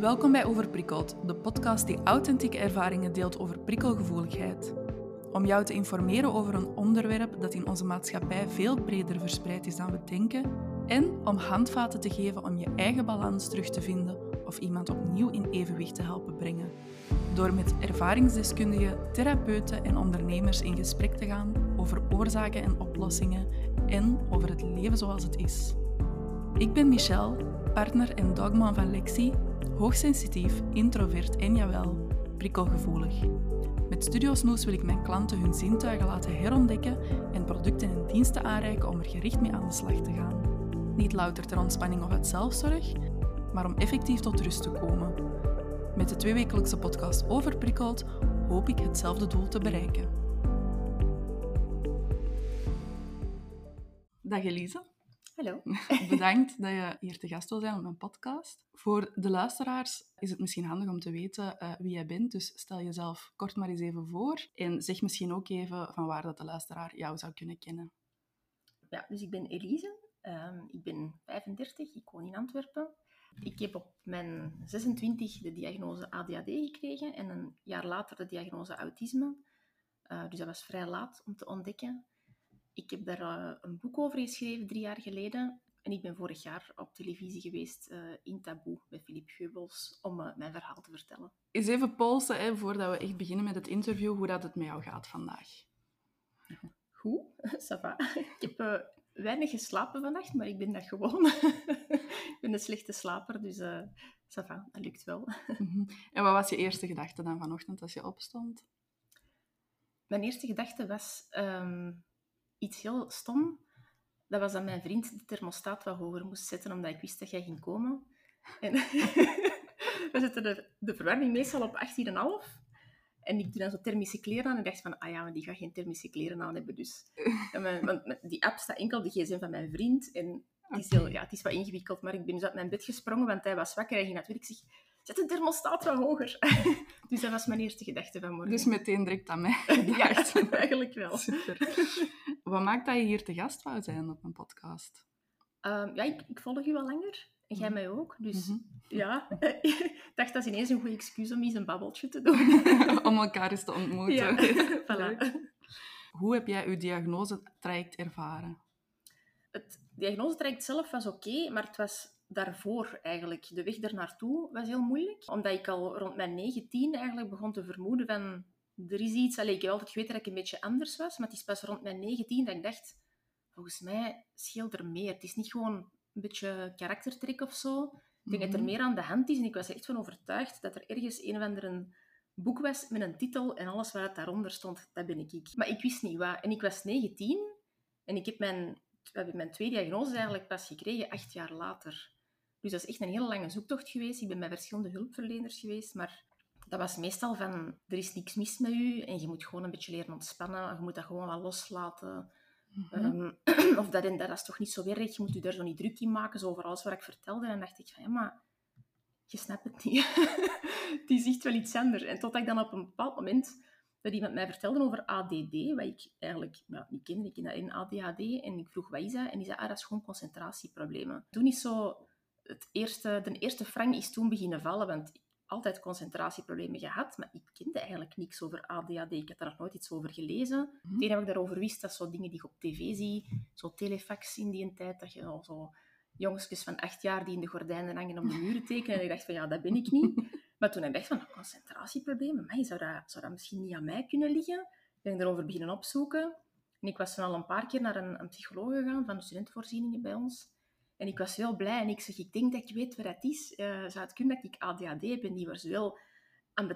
Welkom bij Overprikkeld, de podcast die authentieke ervaringen deelt over prikkelgevoeligheid. Om jou te informeren over een onderwerp dat in onze maatschappij veel breder verspreid is dan we denken en om handvaten te geven om je eigen balans terug te vinden of iemand opnieuw in evenwicht te helpen brengen. Door met ervaringsdeskundigen, therapeuten en ondernemers in gesprek te gaan over oorzaken en oplossingen en over het leven zoals het is. Ik ben Michelle, partner en dogman van Lexi, hoogsensitief, introvert en jawel, prikkelgevoelig. Met Studio Snoes wil ik mijn klanten hun zintuigen laten herontdekken en producten en diensten aanreiken om er gericht mee aan de slag te gaan. Niet louter ter ontspanning of uit zelfzorg, maar om effectief tot rust te komen. Met de tweewekelijkse podcast Overprikkeld hoop ik hetzelfde doel te bereiken. Dag Elise. Hallo. Bedankt dat je hier te gast wil zijn op mijn podcast. Voor de luisteraars is het misschien handig om te weten uh, wie jij bent. Dus stel jezelf kort maar eens even voor. En zeg misschien ook even van waar dat de luisteraar jou zou kunnen kennen. Ja, dus ik ben Elise. Um, ik ben 35. Ik woon in Antwerpen. Ik heb op mijn 26 de diagnose ADHD gekregen en een jaar later de diagnose autisme. Uh, dus dat was vrij laat om te ontdekken. Ik heb daar uh, een boek over geschreven drie jaar geleden. En ik ben vorig jaar op televisie geweest uh, in Taboe bij Philippe Geubels om mijn verhaal te vertellen. Eens even polsen, hè, voordat we echt beginnen met het interview, hoe dat het met jou gaat vandaag. Goed, ça va. Ik heb weinig geslapen vannacht, maar ik ben dat gewoon. ik ben een slechte slaper, dus uh, ça va, dat lukt wel. Mhm. En wat was je eerste gedachte dan vanochtend als je opstond? Mijn eerste gedachte was um, iets heel stom. Dat was dat mijn vriend de thermostaat wat hoger moest zetten, omdat ik wist dat jij ging komen. En we zetten de, de verwarming meestal op 18,5. En ik doe dan zo thermische kleren aan en dacht van, ah ja, maar die gaat geen thermische kleren aan hebben. Dus. want die app staat enkel op de gsm van mijn vriend. En het is, heel, ja, het is wat ingewikkeld, maar ik ben dus uit mijn bed gesprongen, want hij was wakker. Hij ging natuurlijk zeg, zet de thermostaat wat hoger. dus dat was mijn eerste gedachte van morgen. Dus meteen direct aan mij Ja, eigenlijk wel. Super. Wat maakt dat je hier te gast wou zijn op een podcast? Um, ja, ik, ik volg u al langer. En jij mij ook. Dus mm -hmm. ja, ik dacht dat is ineens een goede excuus om eens een babbeltje te doen. om elkaar eens te ontmoeten. Ja, voilà. Hoe heb jij uw diagnosetraject ervaren? Het diagnosetraject zelf was oké, maar het was daarvoor eigenlijk. De weg ernaartoe was heel moeilijk. Omdat ik al rond mijn 19 eigenlijk begon te vermoeden van... Er is iets... Allee, ik heb altijd geweten dat ik een beetje anders was, maar het is pas rond mijn 19 dat ik dacht... Volgens mij scheelt er meer. Het is niet gewoon een beetje karaktertrek of zo. Ik denk dat er mhm. meer aan de hand is. En ik was er echt van overtuigd dat er ergens een of ander boek was met een titel en alles wat daaronder stond, dat ben ik. Maar ik wist niet wat. En ik was 19 en ik heb mijn, heb mijn twee diagnoses eigenlijk pas gekregen acht jaar later. Dus dat is echt een hele lange zoektocht geweest. Ik ben bij verschillende hulpverleners geweest, maar dat was meestal van, er is niks mis met u en je moet gewoon een beetje leren ontspannen. Je moet dat gewoon wat loslaten. Mhm. Ehm, of dat en dat, is toch niet zo erg, je moet je daar zo niet druk in maken, zo over alles wat ik vertelde. En dan dacht ik van, ja, maar je snapt het niet. het is echt wel iets anders. En tot ik dan op een bepaald moment dat iemand mij vertelde over ADD, wat ik eigenlijk nou, niet kende, ik ken dat in ADHD, en ik vroeg, wat is dat? En die zei, ah, dat is gewoon concentratieproblemen. Toen is zo, het eerste, de eerste frank is toen beginnen vallen, want altijd concentratieproblemen gehad, maar ik kende eigenlijk niks over ADHD. Ik had daar nog nooit iets over gelezen. Mm -hmm. Het enige wat ik daarover wist, dat zo dingen die je op tv ziet, zo telefax in die tijd, dat je al zo jongetjes van acht jaar die in de gordijnen hangen om de muren tekenen. En ik dacht van, ja, dat ben ik niet. Maar toen ik dacht van, concentratieproblemen, maar zou dat, zou dat misschien niet aan mij kunnen liggen? Ben ik erover beginnen opzoeken. En ik was toen al een paar keer naar een, een psycholoog gegaan van de studentenvoorzieningen bij ons. En ik was heel blij en ik zeg, ik denk dat ik weet wat dat is. Uh, zou het kunnen dat ik ADHD heb? En die was wel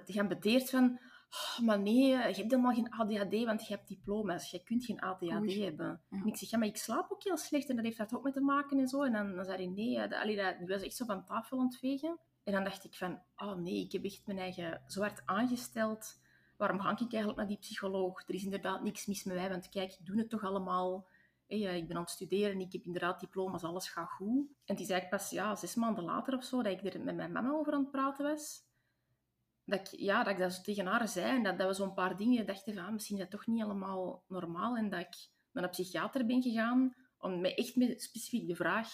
geambeteerd van, oh, maar nee, je hebt helemaal geen ADHD, want je hebt diploma's. Je kunt geen ADHD hebben. Ja. En ik zeg, ja, maar ik slaap ook heel slecht en dat heeft dat ook met te maken en zo. En dan, dan zei hij, nee, dat, allee, dat, die was echt zo van tafel ontvegen. En dan dacht ik van, oh nee, ik heb echt mijn eigen zo hard aangesteld. Waarom ga ik eigenlijk naar die psycholoog? Er is inderdaad niks mis met mij, want kijk, ik doe het toch allemaal hey, ik ben aan het studeren, ik heb inderdaad diploma's, alles gaat goed. En het is eigenlijk pas ja, zes maanden later of zo dat ik er met mijn mama over aan het praten was. Dat ik, ja, dat ik dat zo tegen haar zei en dat, dat we zo'n paar dingen dachten van, ah, misschien is dat toch niet helemaal normaal. En dat ik naar een psychiater ben gegaan om me echt met specifiek de vraag,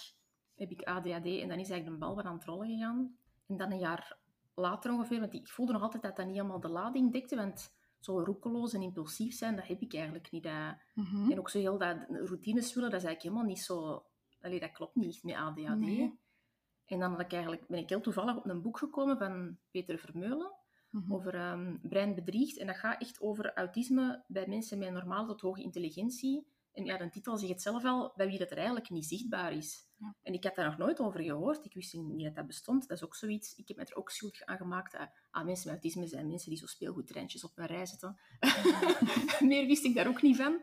heb ik ADHD? En dan is eigenlijk een bal wat aan het rollen gegaan. En dan een jaar later ongeveer, want ik voelde nog altijd dat dat niet helemaal de lading dekte, want zo roekeloos en impulsief zijn, dat heb ik eigenlijk niet. Dat... Mhm. En ook zo heel dat routines willen, dat is eigenlijk helemaal niet zo... Allee, dat klopt niet met ADHD. Nee. En dan had ik eigenlijk, ben ik heel toevallig op een boek gekomen van Peter Vermeulen Mhm. over ehm, brein bedriegt. En dat gaat echt over autisme bij mensen met normale tot hoge intelligentie. En ja, de titel zegt het zelf al, bij wie dat er eigenlijk niet zichtbaar is. Ja. En ik had daar nog nooit over gehoord. Ik wist niet dat dat bestond. Dat is ook zoiets. Ik heb me er ook schuldig aan gemaakt. aan ah, mensen met autisme zijn mensen die zo speelgoedtreintjes op een rij zetten. Meer wist ik daar ook niet van.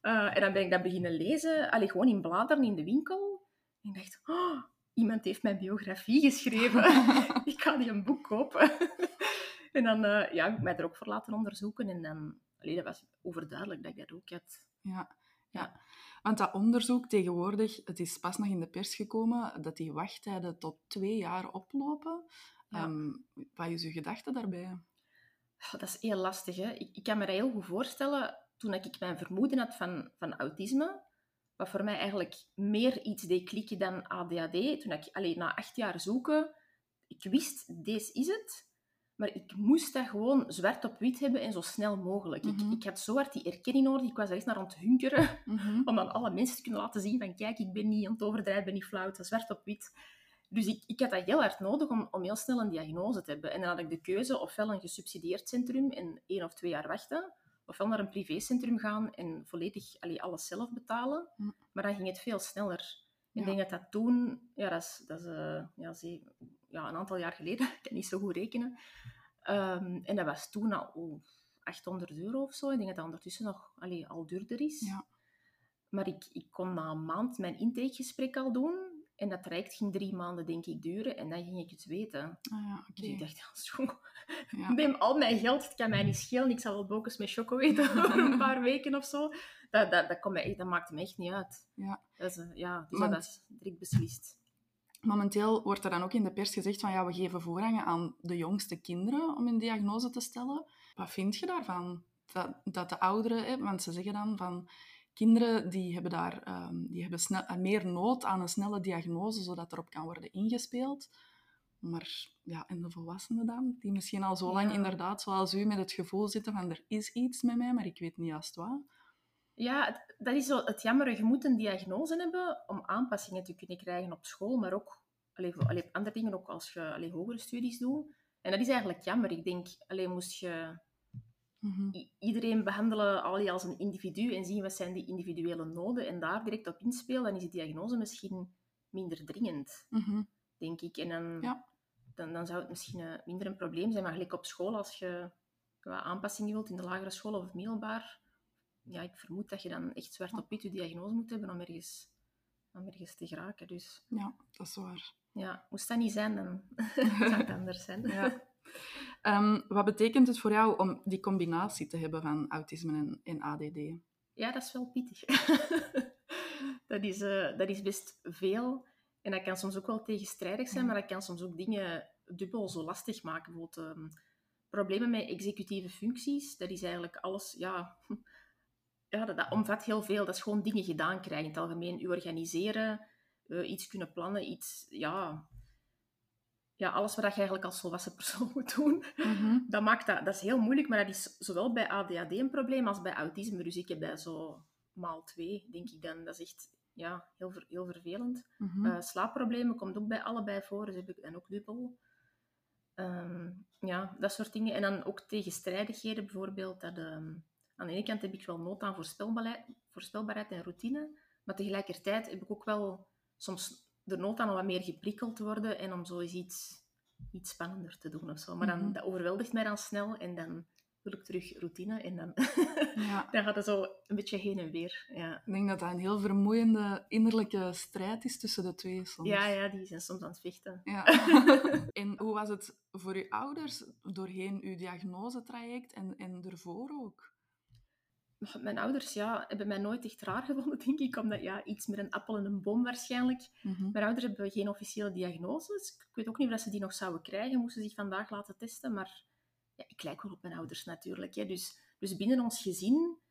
Eh, en dan ben ik dat beginnen lezen. Allee, gewoon in bladeren in de winkel. En ik dacht, oh, iemand heeft mijn biografie geschreven. ik ga die een boek kopen. en dan eh, ja, heb ik mij er ook voor laten onderzoeken. En dan, allee, dat was overduidelijk dat ik dat ook had. Ja, ja. Want dat onderzoek tegenwoordig, het is pas nog in de pers gekomen, dat die wachttijden tot twee jaar oplopen. Ja. Ehm, wat is uw gedachte daarbij? Oh, dat is heel lastig. Hè? Ik, ik kan me dat heel goed voorstellen toen ik mijn vermoeden had van, van autisme. Wat voor mij eigenlijk meer iets deed klikken dan ADHD. Toen ik alleen na acht jaar zoeken, ik wist, deze is het. Maar ik moest dat gewoon zwart op wit hebben en zo snel mogelijk. Mhm. ik, ik had zo hard die erkenning nodig. Ik was er echt naar aan het hunkeren. Mhm. Om aan alle mensen te kunnen laten zien van kijk, ik ben niet aan het overdrijven, ik ben niet flauw, het is zwart op wit. Dus ik, ik had dat heel hard nodig om, om heel snel een diagnose te hebben. En dan had ik de keuze ofwel een gesubsidieerd centrum en één of twee jaar wachten, ofwel naar een privécentrum gaan en volledig allee, alles zelf betalen. Hm. Maar dan ging het veel sneller. Ik denk dat dat toen, ja, dat is, dat is eh, ja, ze- ja, een aantal jaar geleden, ik kan niet zo goed rekenen. Ehm, en dat was toen al oh, 800 euro of zo. Ik denk dat dat ondertussen nog allee, al duurder is. Ja. Maar ik, ik kon na een maand mijn intakegesprek al doen. En dat traject ging drie maanden, denk ik, duren. En dan ging ik het weten. Ah, ja, Dus ik dacht, ja, zo, Ja. neem al mijn geld, het kan mij niet schelen. Ik zal wel bokens met choco eten over een paar weken of zo. Dat, dat, dat, kon mij dat maakte me echt niet uit. Ja. Dat is, eh, ja, dus dat is direct beslist. Momenteel wordt er dan ook in de pers gezegd van ja, we geven voorrang aan de jongste kinderen om een diagnose te stellen. Wat vind je daarvan? Dat, dat de ouderen, hè, want ze zeggen dan van kinderen die hebben daar ehm, die hebben snel, eh, meer nood aan een snelle diagnose, zodat erop kan worden ingespeeld. Maar ja, en de volwassenen dan, die misschien al zo lang Ja. inderdaad, zoals u, met het gevoel zitten van er is iets met mij, maar ik weet niet juist wat. Ja, het- dat is zo het jammer. Je moet een diagnose hebben om aanpassingen te kunnen krijgen op school, maar ook allee, voor, allee, andere dingen, ook als je allee, hogere studies doet. En dat is eigenlijk jammer. Ik denk, allee, moest je Mhm. iedereen behandelen allee, als een individu en zien wat zijn die individuele noden en daar direct op inspelen, dan is de diagnose misschien minder dringend, Mhm. denk ik. En dan, Ja. dan, dan zou het misschien eh, minder een probleem zijn. Maar gelijk op school, als je wat aanpassingen wilt in de lagere school of het middelbaar, ja, ik vermoed dat je dan echt zwart op wit je diagnose moet hebben om ergens, om ergens te geraken. Dus ja, dat is waar. ja, moest dat niet zijn, dan zou het anders zijn. Ja. Ehm, wat betekent het voor jou om die combinatie te hebben van autisme en, en ADD? Ja, dat is wel pittig. dat, is, eh, dat is best veel. En dat kan soms ook wel tegenstrijdig zijn, maar dat kan soms ook dingen dubbel zo lastig maken. Bijvoorbeeld ehm, problemen met executieve functies. Dat is eigenlijk alles... Ja, ja dat, dat omvat heel veel. Dat is gewoon dingen gedaan krijgen. In het algemeen, je organiseren, eh, iets kunnen plannen, iets... Ja, ja, alles wat je eigenlijk als volwassen persoon moet doen dat maakt dat, dat is heel moeilijk, maar dat is zowel bij ADHD een probleem als bij autisme. Dus ik heb bij zo maal twee, denk ik dan. Dat is echt ja, heel, ver- heel vervelend. Mhm. Eh, slaapproblemen komt ook bij allebei voor, dus heb ik dan ook dubbel. Ehm, ja, dat soort dingen. En dan ook tegenstrijdigheden, bijvoorbeeld. Dat, ehm, aan de ene kant heb ik wel nood aan voorspelbaarheid, en routine, maar tegelijkertijd heb ik ook wel soms de nood aan om wat meer geprikkeld te worden en om zo eens iets, iets spannender te doen of zo. Maar dan, Mhm. dat overweldigt mij dan snel en dan wil ik terug routine en dan, Ja. dan gaat het zo een beetje heen en weer. Ja. Ik denk dat dat een heel vermoeiende innerlijke strijd is tussen de twee soms. Ja, ja, die zijn soms aan het vechten. Ja. en hoe was het voor uw ouders doorheen uw diagnosetraject en, en ervoor ook? Mijn ouders ja, hebben mij nooit echt raar gevonden, denk ik. Omdat ja, iets met een appel en een boom waarschijnlijk. Mhm. Mijn ouders hebben geen officiële diagnoses. Ik weet ook niet of ze die nog zouden krijgen, moesten ze zich vandaag laten testen. Maar ja, ik lijk wel op mijn ouders natuurlijk. Hè. Dus, dus binnen ons gezin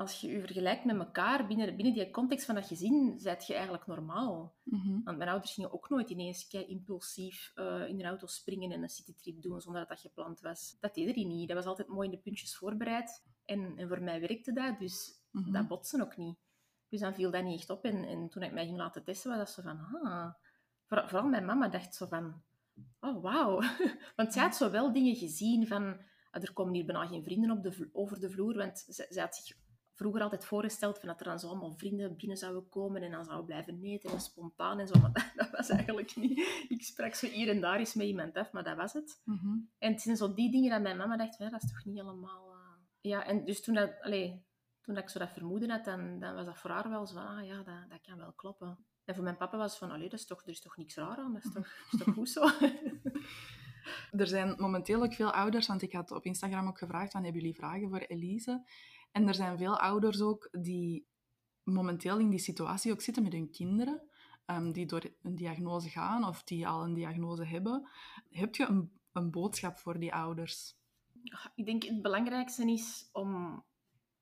als je je vergelijkt met elkaar binnen, binnen die context van dat gezin, zet je eigenlijk normaal. Mhm. Want mijn ouders gingen ook nooit ineens kei impulsief eh, in een auto springen en een citytrip doen zonder dat dat gepland was. Dat deden die niet. Dat was altijd mooi in de puntjes voorbereid. En, en voor mij werkte dat, dus Mhm. dat botste ook niet. Dus dan viel dat niet echt op. En, en toen ik mij ging laten testen, was dat zo van... Ah. Voor- vooral mijn mama dacht zo van... Oh, wauw. Want zij had zo wel dingen gezien van... ah, er komen hier bijna geen vrienden op de, over de vloer. Want zij, zij had zich vroeger altijd voorgesteld van dat er dan zo allemaal vrienden binnen zouden komen en dan zouden blijven eten en spontaan en zo. Maar dat, dat was eigenlijk niet. Ik sprak zo hier en daar eens met iemand af, maar dat was het. Mhm. En het zijn zo die dingen dat mijn mama dacht, dat is toch niet helemaal... Ja, en dus toen, dat, toen ik zo dat vermoeden had, dan, dan was dat voor haar wel zo van, ah ja, dat, dat kan wel kloppen. En voor mijn papa was van, allee, dat is toch, er is toch niks raar aan, dat is toch, is toch goed zo? Er zijn momenteel ook veel ouders, want ik had op Instagram ook gevraagd van hebben jullie vragen voor Elise? En er zijn veel ouders ook die momenteel in die situatie ook zitten met hun kinderen, ehm, die door een diagnose gaan of die al een diagnose hebben. Heb je een, een boodschap voor die ouders? Ik denk het belangrijkste is om,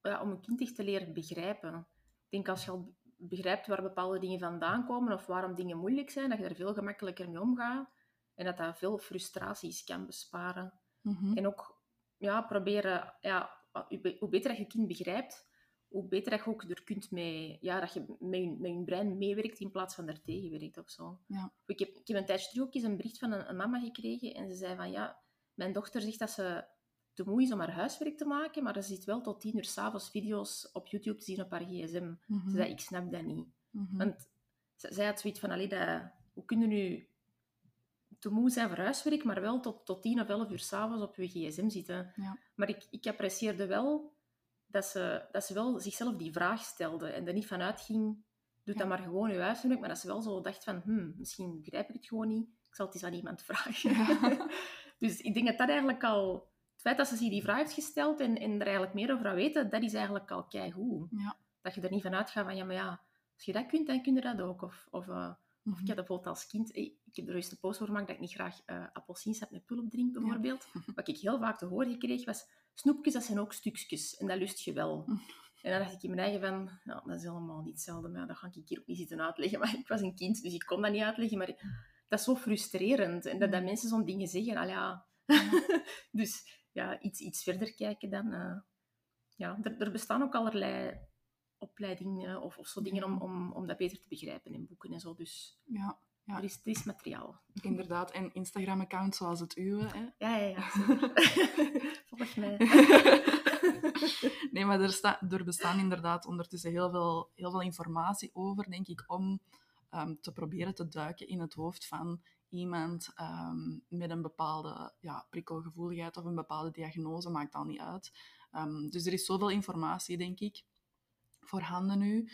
ja, om een kind echt te leren begrijpen. Ik denk als je al begrijpt waar bepaalde dingen vandaan komen of waarom dingen moeilijk zijn, dat je er veel gemakkelijker mee omgaat en dat dat veel frustraties kan besparen. Mhm. En ook ja, proberen, ja, hoe be- hoe beter dat je kind begrijpt, hoe beter dat je ook er kunt mee, ja, dat je met je, met je brein meewerkt in plaats van er tegen werkt of zo. Ja. Ik, heb, ik heb een tijdje terug ook eens een bericht van een, een mama gekregen en ze zei van ja, mijn dochter zegt dat ze te moe is om haar huiswerk te maken, maar ze zit wel tot tien uur s'avonds video's op YouTube te zien op haar gsm. Mhm. Ze zei, ik snap dat niet. Mhm. Want zij had zoiets van, allee, dat, hoe kun je nu te moe zijn voor huiswerk, maar wel tot, tot tien of elf uur s'avonds op je gsm zitten. Ja. Maar ik, ik apprecieerde wel dat ze, dat ze wel zichzelf die vraag stelde en er niet vanuit ging, doe Ja. dan maar gewoon je huiswerk, maar dat ze wel zo dacht van, hmm, misschien begrijp ik het gewoon niet, ik zal het eens aan iemand vragen. Ja. dus ik denk dat dat eigenlijk al... Het feit dat ze zich die vraag heeft gesteld en, en er eigenlijk meer over weten, dat is eigenlijk al keigoed. Ja. Dat je er niet vanuit gaat van, ja, maar ja, als je dat kunt, dan kun je dat ook. Of, of, of Mhm. ik had bijvoorbeeld als kind... eh, Ik heb er eens een post voor gemaakt dat ik niet graag eh appelsiensap met pulp drink, bijvoorbeeld. Wat ik heel vaak te horen kreeg, was... Snoepjes, dat zijn ook stukjes. En dat lust je wel. En dan dacht ik in mijn eigen van... Ja, dat is helemaal niet hetzelfde. Maar dat ga ik hier ook niet zitten uitleggen. Maar ik was een kind, dus ik kon dat niet uitleggen. Maar dat is zo frustrerend. En dat, dat mensen zo'n dingen zeggen. Al ja... dus ja, iets, iets verder kijken dan... eh, ja, er, er bestaan ook allerlei opleidingen of, of zo dingen om, om, om dat beter te begrijpen in boeken en zo. Dus ja, Ja. er, is, er is materiaal. inderdaad. En Instagram-accounts zoals het uwe. Hè? Ja, ja, ja. Volg mij. nee, maar er, sta, er bestaan inderdaad ondertussen heel veel, heel veel informatie over, denk ik, om ehm, te proberen te duiken in het hoofd van iemand ehm, met een bepaalde ja, prikkelgevoeligheid of een bepaalde diagnose, maakt al niet uit. Ehm, dus er is zoveel informatie, denk ik, voorhanden nu,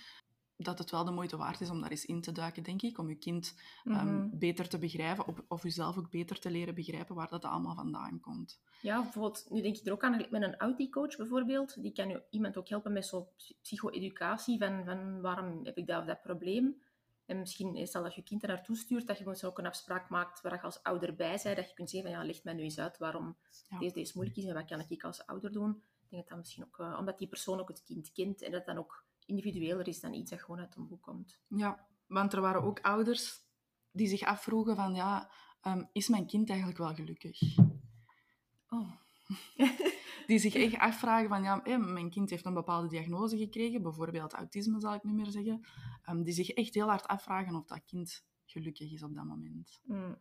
dat het wel de moeite waard is om daar eens in te duiken, denk ik, om je kind ehm, Mhm. beter te begrijpen of, of jezelf ook beter te leren begrijpen waar dat allemaal vandaan komt. Ja, bijvoorbeeld, nu denk ik er ook aan met een Audi-coach bijvoorbeeld. Die kan je iemand ook helpen met zo'n psycho-educatie van, van waarom heb ik dat of dat probleem. En misschien is dat als je kind er naartoe stuurt, dat je gewoon zo ook een afspraak maakt waar je als ouder bij bent, dat je kunt zeggen van ja, leg mij nu eens uit waarom Ja. deze, deze moeilijk is en wat kan ik als ouder doen. Ik denk dat dat misschien ook, eh, omdat die persoon ook het kind kent en dat het dan ook individueler is dan iets dat gewoon uit een boek komt. Ja, want er waren ook ouders die zich afvroegen van, ja, ehm, is mijn kind eigenlijk wel gelukkig? Oh. Die zich echt afvragen van, ja, hé, mijn kind heeft een bepaalde diagnose gekregen, bijvoorbeeld autisme zal ik nu meer zeggen, ehm, die zich echt heel hard afvragen of dat kind gelukkig is op dat moment. Mm.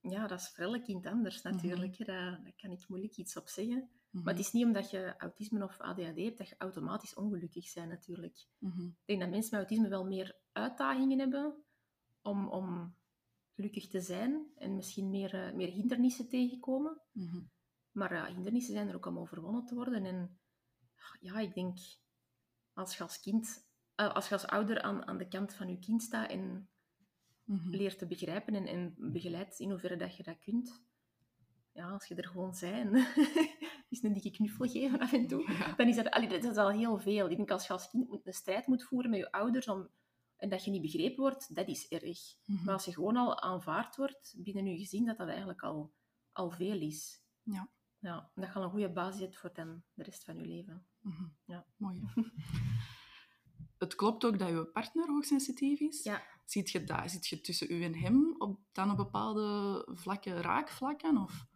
Ja, dat is voor elk kind anders natuurlijk. hè. Daar, daar kan ik moeilijk iets op zeggen. Mhm, Maar het is niet omdat je autisme of ADHD hebt dat je automatisch ongelukkig bent natuurlijk. mhm, Ik denk dat mensen met autisme wel meer uitdagingen hebben om, om gelukkig te zijn en misschien meer, eh, meer hindernissen tegenkomen. mhm. Maar ja, hindernissen zijn er ook om overwonnen te worden. En ja, ik denk, als je als kind, eh, als je als ouder aan, aan de kant van je kind staat en Mhm. leert te begrijpen en, en begeleidt in hoeverre dat je dat kunt, ja, als je er gewoon zijn, is een dikke knuffel geven af en toe, Ja. dan is dat, allee, dat is al heel veel. Ik denk als je als kind een strijd moet voeren met je ouders om, en dat je niet begrepen wordt, dat is erg. Mhm. Maar als je gewoon al aanvaard wordt binnen je gezin, dat dat eigenlijk al, al veel is. Ja. Ja, dat je al een goede basis hebt voor dan de rest van je leven. Mhm. Ja. Mooi. Het klopt ook dat je partner hoogsensitief is. Ja. Ziet je, daar, ziet je tussen u en hem op, dan op bepaalde vlakken, raakvlakken? Of?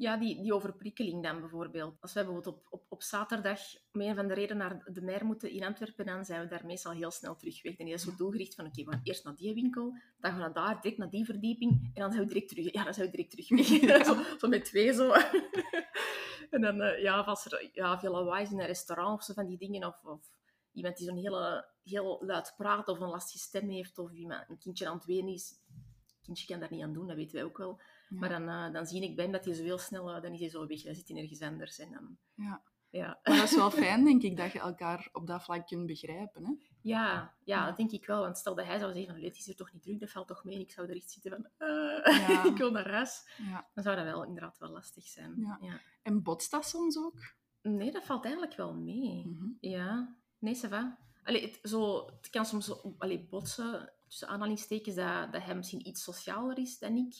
Ja, die, die overprikkeling dan bijvoorbeeld. Als we bijvoorbeeld op, op, op zaterdag om een van de reden naar de mer moeten in Antwerpen, dan zijn we daar meestal heel snel terug weg. Die is zo doelgericht van, oké, we gaan eerst naar die winkel, dan gaan we daar, direct naar die verdieping, en dan zijn we direct terug. Ja, dan zijn we direct terug weg. Ja. zo, zo met twee zo. en dan, eh, ja, als er ja, veel lawaai is in een restaurant of zo van die dingen, of, of iemand die zo'n hele, heel luid praat of een lastige stem heeft, of iemand, een kindje aan het wenen is. Een kindje kan daar niet aan doen, dat weten wij ook wel. Ja. Maar dan, eh, dan zie ik bij hem dat hij zo heel snel, eh, dan is hij zo weg, dan zit hij ergens anders. En dan, Ja. ja. Maar dat is wel fijn, denk ik, dat je elkaar op dat vlak kunt begrijpen. Hè? Ja, ja, dat denk ik wel. Want stel dat hij zou zeggen van, het is hier toch niet druk, dat valt toch mee. En ik zou er echt zitten van, eh, Ja. ik wil naar huis. Ja. Dan zou dat wel inderdaad wel lastig zijn. Ja. En botst dat soms ook? Nee, dat valt eigenlijk wel mee. Mhm. Ja, nee, ça va. Allee, het, zo, het kan soms allee, botsen, tussen aanhalingstekens, dat, dat hij misschien iets socialer is dan ik.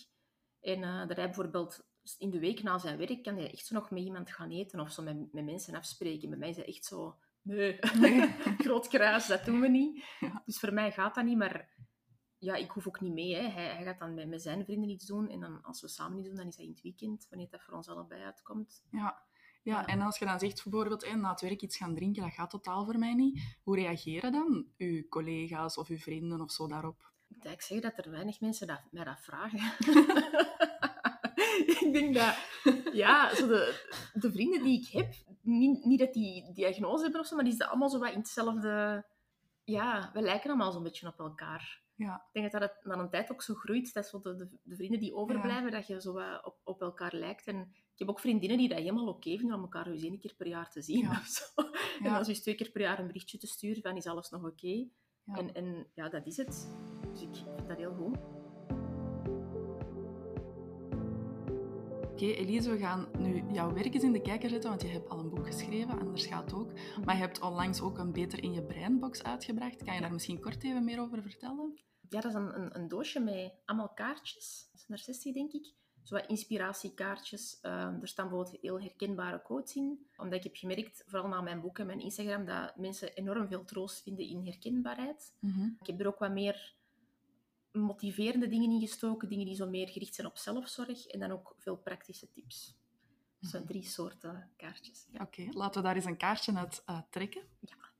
En eh, dat hij bijvoorbeeld in de week na zijn werk kan hij echt zo nog met iemand gaan eten of zo met, met mensen afspreken. Bij mij is hij echt zo... Nee, groot kruis, dat doen we niet. Ja. Dus voor mij gaat dat niet, maar ja, ik hoef ook niet mee. Hè. Hij, hij gaat dan met, met zijn vrienden iets doen en dan, als we samen iets doen, dan is dat in het weekend, wanneer dat voor ons allebei uitkomt. Ja. Ja, en als je dan zegt bijvoorbeeld eh, na het werk iets gaan drinken, dat gaat totaal voor mij niet. Hoe reageren dan uw collega's of uw vrienden of zo daarop? Ik zeggen dat er weinig mensen dat, mij dat vragen. ik denk dat, ja, zo de, de vrienden die ik heb, niet, niet dat die diagnose hebben of zo, maar die zitten allemaal zo wat in hetzelfde... Ja, we lijken allemaal zo'n beetje op elkaar. Ja. Ik denk dat dat na een tijd ook zo groeit, dat zo de, de, de vrienden die overblijven, dat je zo wat op, op elkaar lijkt. En ik heb ook vriendinnen die dat helemaal oké vinden om elkaar eens één keer per jaar te zien. Ja. Of zo. En je eens twee keer per jaar een berichtje te sturen van is alles nog oké. En, en ja, dat is het. Dus ik vind dat heel goed. Oké, Elise, we gaan nu jouw werk eens in de kijker zetten, want je hebt al een boek geschreven, anders gaat het ook. Maar je hebt onlangs ook een Beter in je Breinbox uitgebracht. Kan je daar misschien kort even meer over vertellen? Ja, dat is een, een, een doosje met allemaal kaartjes. Dat zijn er 60, denk ik. Zo wat inspiratiekaartjes. Ehm, er staan bijvoorbeeld heel herkenbare quotes in. Omdat ik heb gemerkt, vooral na mijn boek en mijn Instagram, dat mensen enorm veel troost vinden in herkenbaarheid. Ik heb er ook wat meer motiverende dingen in gestoken. Dingen die zo meer gericht zijn op zelfzorg. En dan ook veel praktische tips. Dus zo drie soorten kaartjes. Ja. Oké, laten we daar eens een kaartje uit eh, trekken.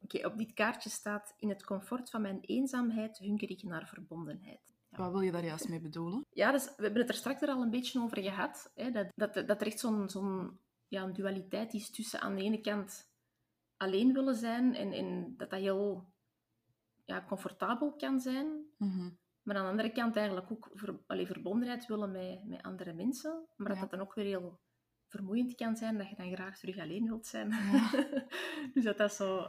Oké, op dit kaartje staat... In het comfort van mijn eenzaamheid hunker ik naar verbondenheid. Wat wil je daar juist mee bedoelen? Ja, dus we hebben het er straks er al een beetje over gehad. Hè, dat, dat, dat er echt zo'n zo'n ja, een dualiteit is tussen aan de ene kant alleen willen zijn en, en dat dat heel ja, comfortabel kan zijn. Mhm. Maar aan de andere kant eigenlijk ook ver, allee, verbondenheid willen met, met andere mensen. Maar dat Ja. dat dan ook weer heel vermoeiend kan zijn, dat je dan graag terug alleen wilt zijn. Ja. dus dat dat zo...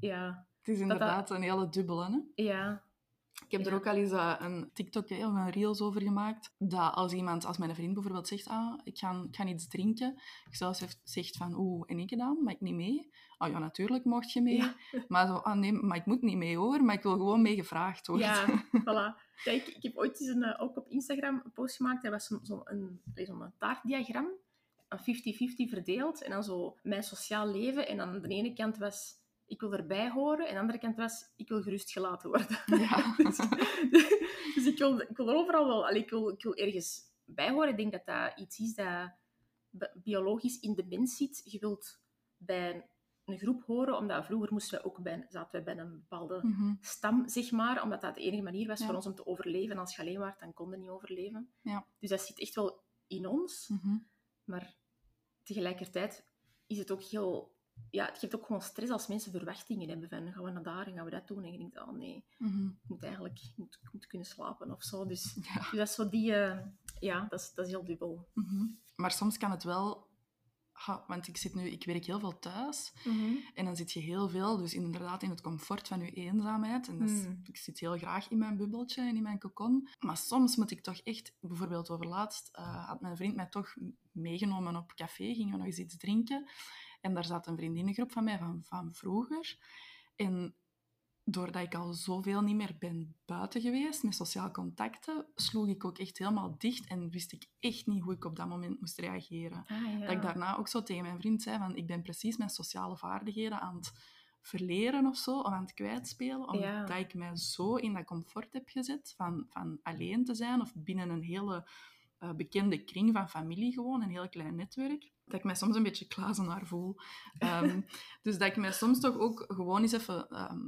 Ja, Het is inderdaad een hele dubbele. Hè? ja, Ik heb er ook al eens eh, een TikTok of een Reels over gemaakt. Dat als iemand, als mijn vriend bijvoorbeeld zegt, ah, ik ga, ik ga iets drinken. Ik zelfs zegt van, oeh, en ik gedaan? Mag ik niet mee? Oh ja, natuurlijk mocht je mee. Ja. Maar zo, ah nee, maar ik moet niet mee hoor. Maar ik wil gewoon mee gevraagd worden. Ja, voilà. Ja, ik, ik heb ooit eens een, eh, ook op Instagram een post gemaakt. Dat was zo'n zo een, zo'n taartdiagram. Een 50-50 verdeeld. En dan zo mijn sociaal leven. En aan de ene kant was ik wil erbij horen. En aan de andere kant was ik wil gerust gelaten worden. Ja. dus dus ik, wil, ik wil er overal wel... allee, ik, wil, ik wil ergens bij horen. Ik denk dat dat iets is dat bi- biologisch in de mens zit. Je wilt bij een groep horen, omdat vroeger moesten we ook bij, zaten we bij een bepaalde Mhm. stam, zeg maar, omdat dat de enige manier was Ja. voor ons om te overleven. En als je alleen was, dan kon je niet overleven. Ja. Dus dat zit echt wel in ons, Mhm. maar tegelijkertijd is het ook heel... Ja, het geeft ook gewoon stress als mensen verwachtingen hebben van gaan we naar daar en gaan we dat doen. En je denkt, oh nee, Mhm. ik moet eigenlijk ik moet, ik moet kunnen slapen of zo. Dus, Ja. dus dat is zo die... eh, ja, dat is, dat is heel dubbel. Mhm. Maar soms kan het wel... Ha, want ik, zit nu, ik werk heel veel thuis. En dan zit je heel veel, dus inderdaad in het comfort van je eenzaamheid. En dat is- Mm. ik zit heel graag in mijn bubbeltje en in mijn cocon. Maar soms moet ik toch echt, bijvoorbeeld overlaatst, eh had mijn vriend mij toch meegenomen op café, gingen we nog eens iets drinken. En daar zat een vriendinnengroep van mij van, van vroeger. En doordat ik al zoveel niet meer ben buiten geweest met sociaal contacten, sloeg ik ook echt helemaal dicht en wist ik echt niet hoe ik op dat moment moest reageren. Ah, ja. Dat ik daarna ook zo tegen mijn vriend zei van ik ben precies mijn sociale vaardigheden aan het verleren of zo, of aan het kwijtspelen, omdat Ja. ik mij zo in dat comfort heb gezet van, van alleen te zijn of binnen een hele eh, bekende kring van familie gewoon, een heel klein netwerk, dat ik mij soms een beetje klazenaar voel. Ehm, dus dat ik mij soms toch ook gewoon eens even ehm,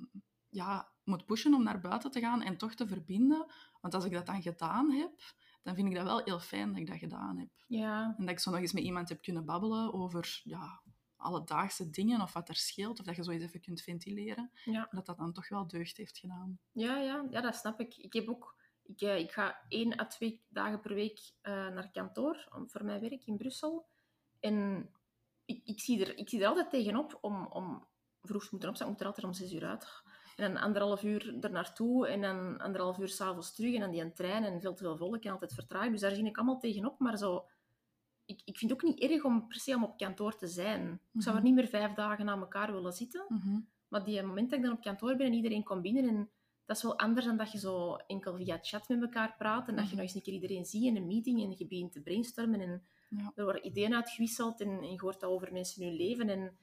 ja, moet pushen om naar buiten te gaan en toch te verbinden. Want als ik dat dan gedaan heb, dan vind ik dat wel heel fijn dat ik dat gedaan heb. Ja, En dat ik zo nog eens met iemand heb kunnen babbelen over ja, alledaagse dingen of wat er scheelt, of dat je zo eens even kunt ventileren. ja. Dat dat dan toch wel deugd heeft gedaan. Ja, ja, ja, dat snap ik. Ik heb ook... Ik, eh, ik ga één à twee dagen per week eh, naar kantoor om, voor mijn werk in Brussel. En ik, ik, zie, er, ik zie er altijd tegenop om, om vroeg te moeten opstaan. Ik moet er altijd om zes uur uit. En dan anderhalf uur er naartoe en dan anderhalf uur s'avonds terug. En dan die trein en veel te veel volk en altijd vertragen. Dus daar zie ik allemaal tegenop. Maar zo... Ik, ik vind het ook niet erg om per se om op kantoor te zijn. Ik zou er Mhm. niet meer vijf dagen na elkaar willen zitten. Mhm. Maar die moment dat ik dan op kantoor ben en iedereen komt binnen, en dat is wel anders dan dat je zo enkel via chat met elkaar praat en dat je Mhm. nog eens een keer iedereen ziet in een meeting en je begint te brainstormen en Ja. er worden ideeën uitgewisseld en, en je hoort dat over mensen hun leven. En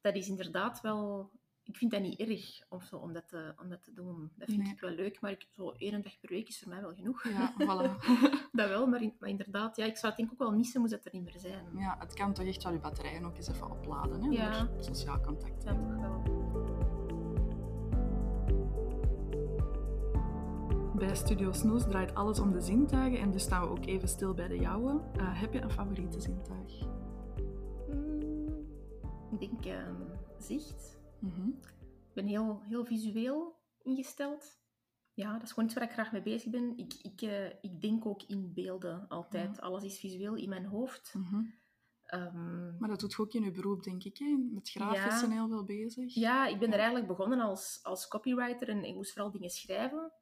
dat is inderdaad wel... Ik vind dat niet erg om, zo, om, dat, te, om dat te doen. Dat vind Nee. ik wel leuk, maar ik, zo één dag per week is voor mij wel genoeg. Ja, voilà. Dat wel, maar, in- maar inderdaad, ja, ik zou het denk ik ook wel missen moest het er niet meer zijn. ja, het kan toch echt wel je batterijen ook eens even opladen, hè, Ja. door sociaal contact. Ja, toch wel. Bij Studio Snoes draait alles om de zintuigen en dus staan we ook even stil bij de jouwe. Eh, heb je een favoriete zintuig? Mm, ik denk ehm, zicht. Mhm. Ik ben heel, heel visueel ingesteld. Ja, dat is gewoon iets waar ik graag mee bezig ben. Ik, ik, eh, ik denk ook in beelden altijd. Alles is visueel in mijn hoofd. Mhm. Ehm, Maar dat doet je ook in je beroep, denk ik. Hè? Met grafisch Ja. en heel veel bezig. ja, ik ben er eigenlijk begonnen als, als copywriter en ik moest vooral dingen schrijven.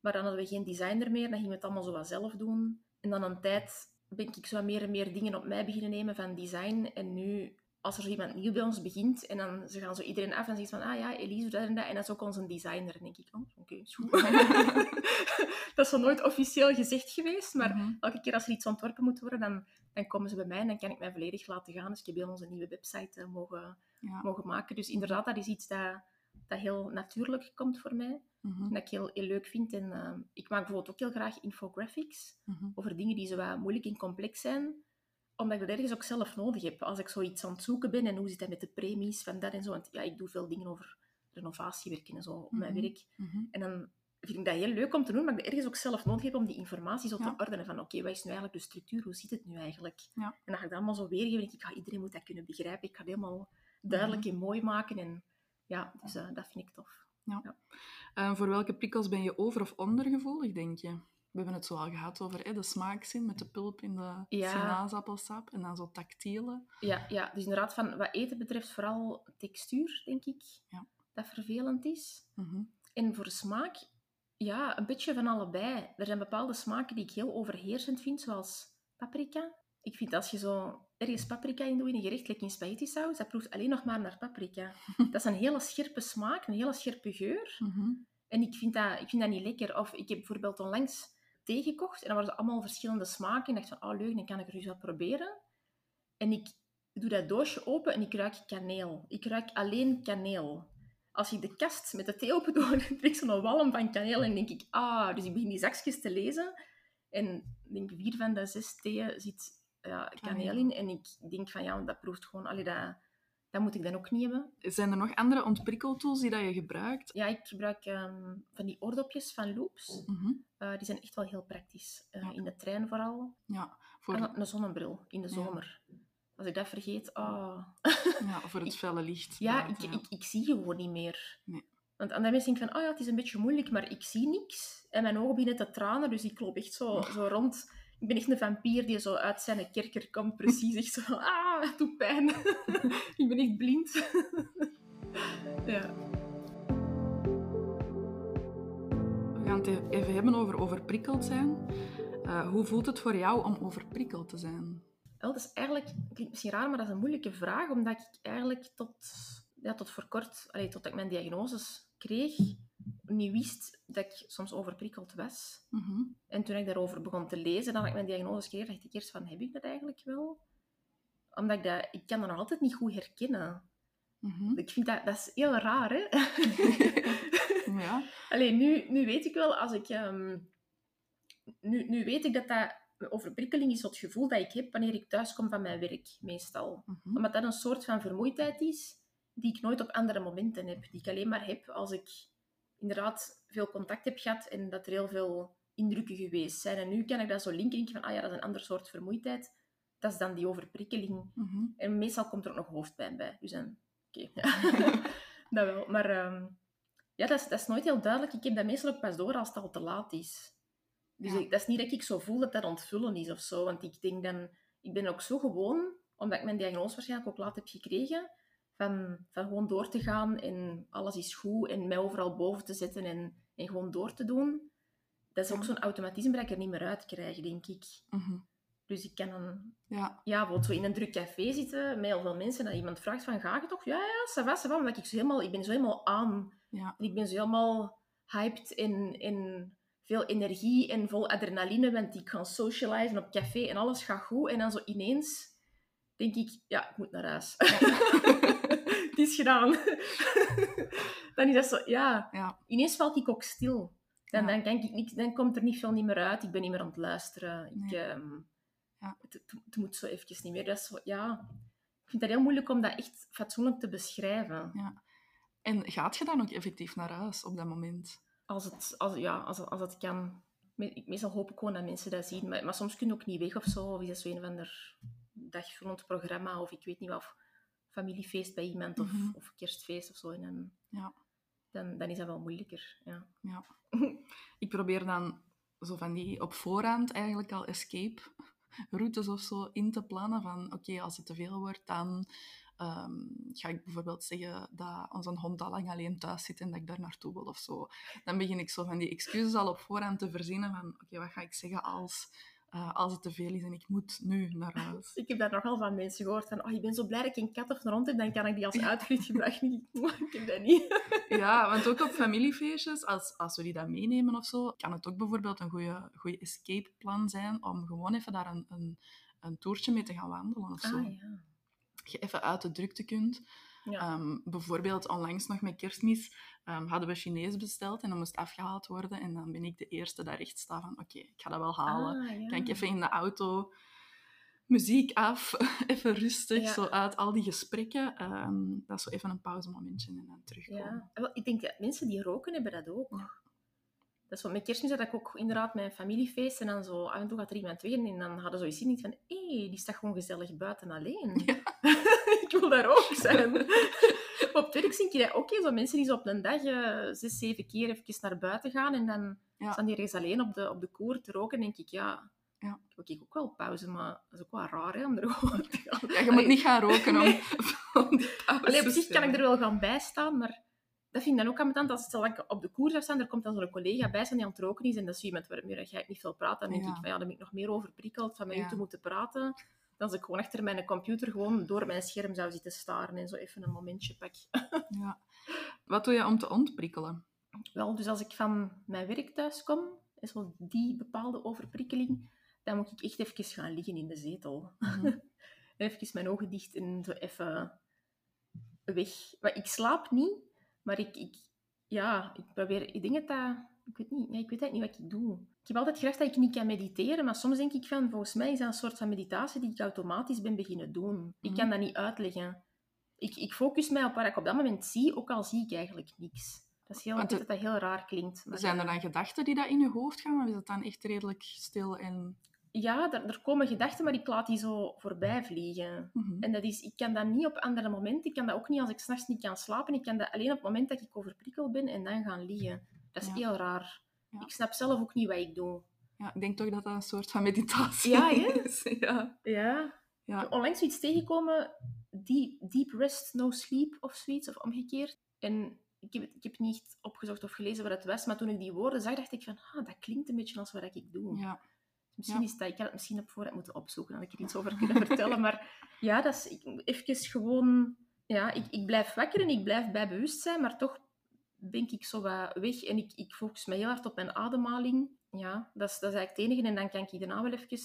Maar dan hadden we geen designer meer, dan gingen we het allemaal zo wat zelf doen. En dan een tijd ben ik zo meer en meer dingen op mij beginnen nemen van design. En nu, als er zo iemand nieuw bij ons begint en dan ze gaan zo iedereen af en zeggen van, ah ja, Elise doet dat en dat. En dat is ook onze designer. Denk ik, oh, oké, is goed. dat is zo nooit officieel gezegd geweest, maar Mhm. elke keer als er iets ontworpen moet worden, dan, dan komen ze bij mij en dan kan ik mij volledig laten gaan. Dus ik heb heel onze nieuwe website eh, mogen, Ja. mogen maken. Dus inderdaad, dat is iets dat, dat heel natuurlijk komt voor mij. Mhm. En dat ik heel, heel leuk vind. En eh, ik maak bijvoorbeeld ook heel graag infographics Mhm. over dingen die zo wat moeilijk en complex zijn omdat ik dat ergens ook zelf nodig heb. Als ik zoiets aan het zoeken ben en hoe zit dat met de premies van dat en zo. Want ja, ik doe veel dingen over renovatiewerken en zo op mijn Mhm. werk. Mhm. En dan vind ik dat heel leuk om te doen, maar ik ergens ook zelf nodig heb om die informatie zo Ja. te ordenen. Van oké, wat is nu eigenlijk de structuur? Hoe zit het nu eigenlijk? Ja. En dan ga ik dat allemaal zo weergeven. denk ik, ja, iedereen moet dat kunnen begrijpen. Ik ga het helemaal duidelijk Mhm. en mooi maken. En ja, dus eh, dat vind ik tof. Eh, voor welke prikkels ben je over- of ondergevoelig, denk je? We hebben het zo al gehad over hè, de smaakzin met de pulp in de Ja. sinaasappelsap en dan zo tactiele. Ja, ja, dus inderdaad, van wat eten betreft, vooral textuur, denk ik, Ja. dat vervelend is. Mhm. En voor smaak, ja, een beetje van allebei. Er zijn bepaalde smaken die ik heel overheersend vind, zoals paprika. Ik vind als je zo ergens paprika in doet in een gerecht, like in spaghetti saus, dat proeft alleen nog maar naar paprika. dat is een hele scherpe smaak, een hele scherpe geur. Mhm. En ik vind, dat, ik vind dat niet lekker. Of ik heb bijvoorbeeld onlangs thee gekocht en dan waren ze allemaal verschillende smaken. En ik dacht van, oh leuk, dan kan ik er eens wat proberen. En ik doe dat doosje open en ik ruik kaneel. Ik ruik alleen kaneel. Als ik de kast met de thee open doe, dan trek ik zo'n walm van kaneel en denk ik, ah, dus ik begin die zakjes te lezen. En ik denk, vier van de zes theeën zit ja, kaneel Kaneel. in. En ik denk van, ja, dat proeft gewoon, allee, dat, dat moet ik dan ook niet hebben. Zijn er nog andere ontprikkeltools die dat je gebruikt? Ja, ik gebruik ehm, van die oordopjes van Loops. Mhm. Eh, die zijn echt wel heel praktisch. Eh, Ja. In de trein vooral. Ja, voor, En een zonnebril in de Ja. zomer. Als ik dat vergeet, ah. ja, voor het Ik- felle licht. Ja, ik, ik, ik zie gewoon niet meer. Nee. Want andere mensen denken van, oh ja, het is een beetje moeilijk, maar ik zie niks. En mijn ogen beginnen te tranen, dus ik loop echt zo, zo rond. Ik ben echt een vampier die zo uit zijn kerker komt, precies. Echt zo ah, het doet pijn. ik ben echt blind. ja. We gaan het e- even hebben over overprikkeld zijn. Eh, hoe voelt het voor jou om overprikkeld te zijn? Wel, dat is eigenlijk, het klinkt misschien raar, maar dat is een moeilijke vraag, omdat ik eigenlijk tot, ja, tot voor kort, allee, tot ik mijn diagnoses kreeg, niet wist dat ik soms overprikkeld was. Mhm. En toen ik daarover begon te lezen, dan ik mijn diagnose kreeg, dacht ik eerst van, heb ik dat eigenlijk wel? Omdat ik dat, ik kan dat nog altijd niet goed herkennen. Mhm. Ik vind dat, dat is heel raar, hè? Ja. Alleen nu, nu weet ik wel, als ik... ehm, nu, nu weet ik dat dat overprikkeling is het gevoel dat ik heb wanneer ik thuis kom van mijn werk, meestal. Mhm. Omdat dat een soort van vermoeidheid is die ik nooit op andere momenten heb. Die ik alleen maar heb als ik inderdaad veel contact heb gehad en dat er heel veel indrukken geweest zijn. En nu kan ik dat zo linken denk van, ah ja, dat is een ander soort vermoeidheid. Dat is dan die overprikkeling. Mhm. En meestal komt er ook nog hoofdpijn bij. Dus dan, oké. dat wel. Maar ehm, ja, dat is, dat is nooit heel duidelijk. Ik heb dat meestal ook pas door als het al te laat is. Dus Ja. ik- dat is niet dat ik zo voel dat dat ontvullen is of zo. Want ik denk dan... Ik ben ook zo gewoon, omdat ik mijn diagnose waarschijnlijk ook laat heb gekregen, van, van gewoon door te gaan en alles is goed en mij overal boven te zetten en, en gewoon door te doen. Dat is ook Ja. zo'n automatisme dat ik er niet meer uit krijg, denk ik. Mhm. Dus ik kan dan Ja. ja, bijvoorbeeld zo in een druk café zitten met heel veel mensen, dat iemand vraagt van, ga je toch? Ja, ja, ça va, ça va. Omdat ik, zo helemaal, ik ben zo helemaal aan. Ja. En ik ben zo helemaal hyped en, en veel energie en vol adrenaline, want ik ga socializen op café en alles gaat goed. En dan zo ineens denk ik, ja, ik moet naar huis. Het is gedaan. dan is dat zo, ja, Ja. ineens valt ik ook stil. Dan, dan, kan ik dan komt er niet veel niet meer uit. Ik ben niet meer aan het luisteren. Ik, Nee. ehm, Ja. het, het, het moet zo eventjes niet meer. Dat is zo, ja, ik vind het heel moeilijk om dat echt fatsoenlijk te beschrijven. Ja. En gaat je dan ook effectief naar huis op dat moment? Als, het, als, ja, als, als het kan. Me- Meestal hoop ik gewoon dat mensen dat zien. Maar, maar soms kun je ook niet weg of zo. Of is dat zo een of ander dagvullend programma. Of ik weet niet wat. Of familiefeest bij iemand. Of, Mhm. of kerstfeest of zo. En dan, Ja. dan, dan is dat wel moeilijker. Ja. Ja. Ik probeer dan zo van die op voorhand eigenlijk al escape routes of zo in te plannen. Van oké, als het te veel wordt, dan ehm, ga ik bijvoorbeeld zeggen dat onze hond al lang alleen thuis zit en dat ik daar naartoe wil of zo. Dan begin ik zo van die excuses al op voorhand te verzinnen van oké, wat ga ik zeggen als, eh, als het te veel is en ik moet nu naar huis. Ik heb daar nogal van mensen gehoord van, oh, ik ben zo blij dat ik een kat of een hond heb, dan kan ik die als uitvlucht gebruiken. ik heb dat niet. Ja, want ook op familiefeestjes, als, als we die dan meenemen of zo, kan het ook bijvoorbeeld een goede, goede escape plan zijn om gewoon even daar een, een, een toertje mee te gaan wandelen of zo. Ah, ja. Je even uit de drukte kunt. Ja. Ehm, bijvoorbeeld onlangs nog met kerstmis ehm, hadden we Chinees besteld en dat moest afgehaald worden. En dan ben ik de eerste daar echt sta van, oké, ik ga dat wel halen. Ah, ja. Kan ik even in de auto muziek af, even rustig, Ja. zo uit al die gesprekken. ehm, dat is zo even een pauzemomentje en dan terugkomen. Ja. Ik denk dat mensen die roken hebben dat ook. Dat is wat, met kerstmis had ik ook inderdaad mijn familiefeest en dan zo af en toe gaat er iemand weg en dan hadden ze zoiets niet van hé, die staat gewoon gezellig buiten alleen. wil daar ook zijn. Op het werk zie dat ook, zo mensen die zo op een dag eh, zes, zeven keer even naar buiten gaan en dan Ja. staan die ergens alleen op de, op de koer te roken, denk ik, ja, Ja. ik ook wel pauze, maar dat is ook wel raar hè, om er gewoon te gaan. Ja, je moet niet gaan roken om, Nee. om die pauzes Allee, op zich kan ik er wel gaan bijstaan, maar dat vind ik dan ook ambetant. Als ik op de koers zou staan, er komt dan zo'n collega bij staan die aan het roken is en dat is iemand waarmee ik niet veel praat. Dan denk Ja. ik van ja, dan ben ik nog meer overprikkeld van met Ja. u te moeten praten. Als ik gewoon achter mijn computer gewoon door mijn scherm zou zitten staren en zo even een momentje pak. Ja. Wat doe je om te ontprikkelen? Wel, dus als ik van mijn werk thuis kom, en zo die bepaalde overprikkeling, dan moet ik echt even gaan liggen in de zetel. Mhm. En even mijn ogen dicht en zo even weg. Maar ik slaap niet, maar ik, ik, ja, ik probeer... Ik denk dat dat... Ik weet, niet, nee, ik weet eigenlijk niet wat ik doe. Ik heb altijd gedacht dat ik niet kan mediteren, maar soms denk ik van, volgens mij is dat een soort van meditatie die ik automatisch ben beginnen doen. Ik Mhm. kan dat niet uitleggen. Ik, ik focus mij op wat ik op dat moment zie, ook al zie ik eigenlijk niks. Dat is heel, weet dat dat heel raar klinkt. Maar Zijn er dan gedachten die dat in je hoofd gaan, of is het dan echt redelijk stil en... Ja, er, er komen gedachten, maar ik laat die zo voorbij vliegen. Mhm. En dat is, ik kan dat niet op andere momenten. Ik kan dat ook niet als ik s'nachts niet kan slapen. Ik kan dat alleen op het moment dat ik overprikkeld ben en dan gaan liggen. Dat is Ja. heel raar. Ja. Ik snap zelf ook niet wat ik doe. Ja, ik denk toch dat dat een soort van meditatie Ja, is. Ja. Ja. Ja. Ik heb onlangs zoiets tegengekomen, deep, deep rest, no sleep of zoiets, of omgekeerd. En ik heb, ik heb niet opgezocht of gelezen wat het was, maar toen ik die woorden zag, dacht ik van, ah, dat klinkt een beetje als wat ik doe. Ja. Misschien Ja. is dat, ik had het misschien op voorhand moeten opzoeken, had ik er iets over kunnen vertellen. Maar ja, dat is ik, even gewoon... Ja, ik, ik blijf wakker en ik blijf bij bewustzijn, maar toch ben ik zo wat weg en ik, ik focus me heel hard op mijn ademhaling. Ja, dat is, dat is eigenlijk het enige. En dan kan ik daarna wel even...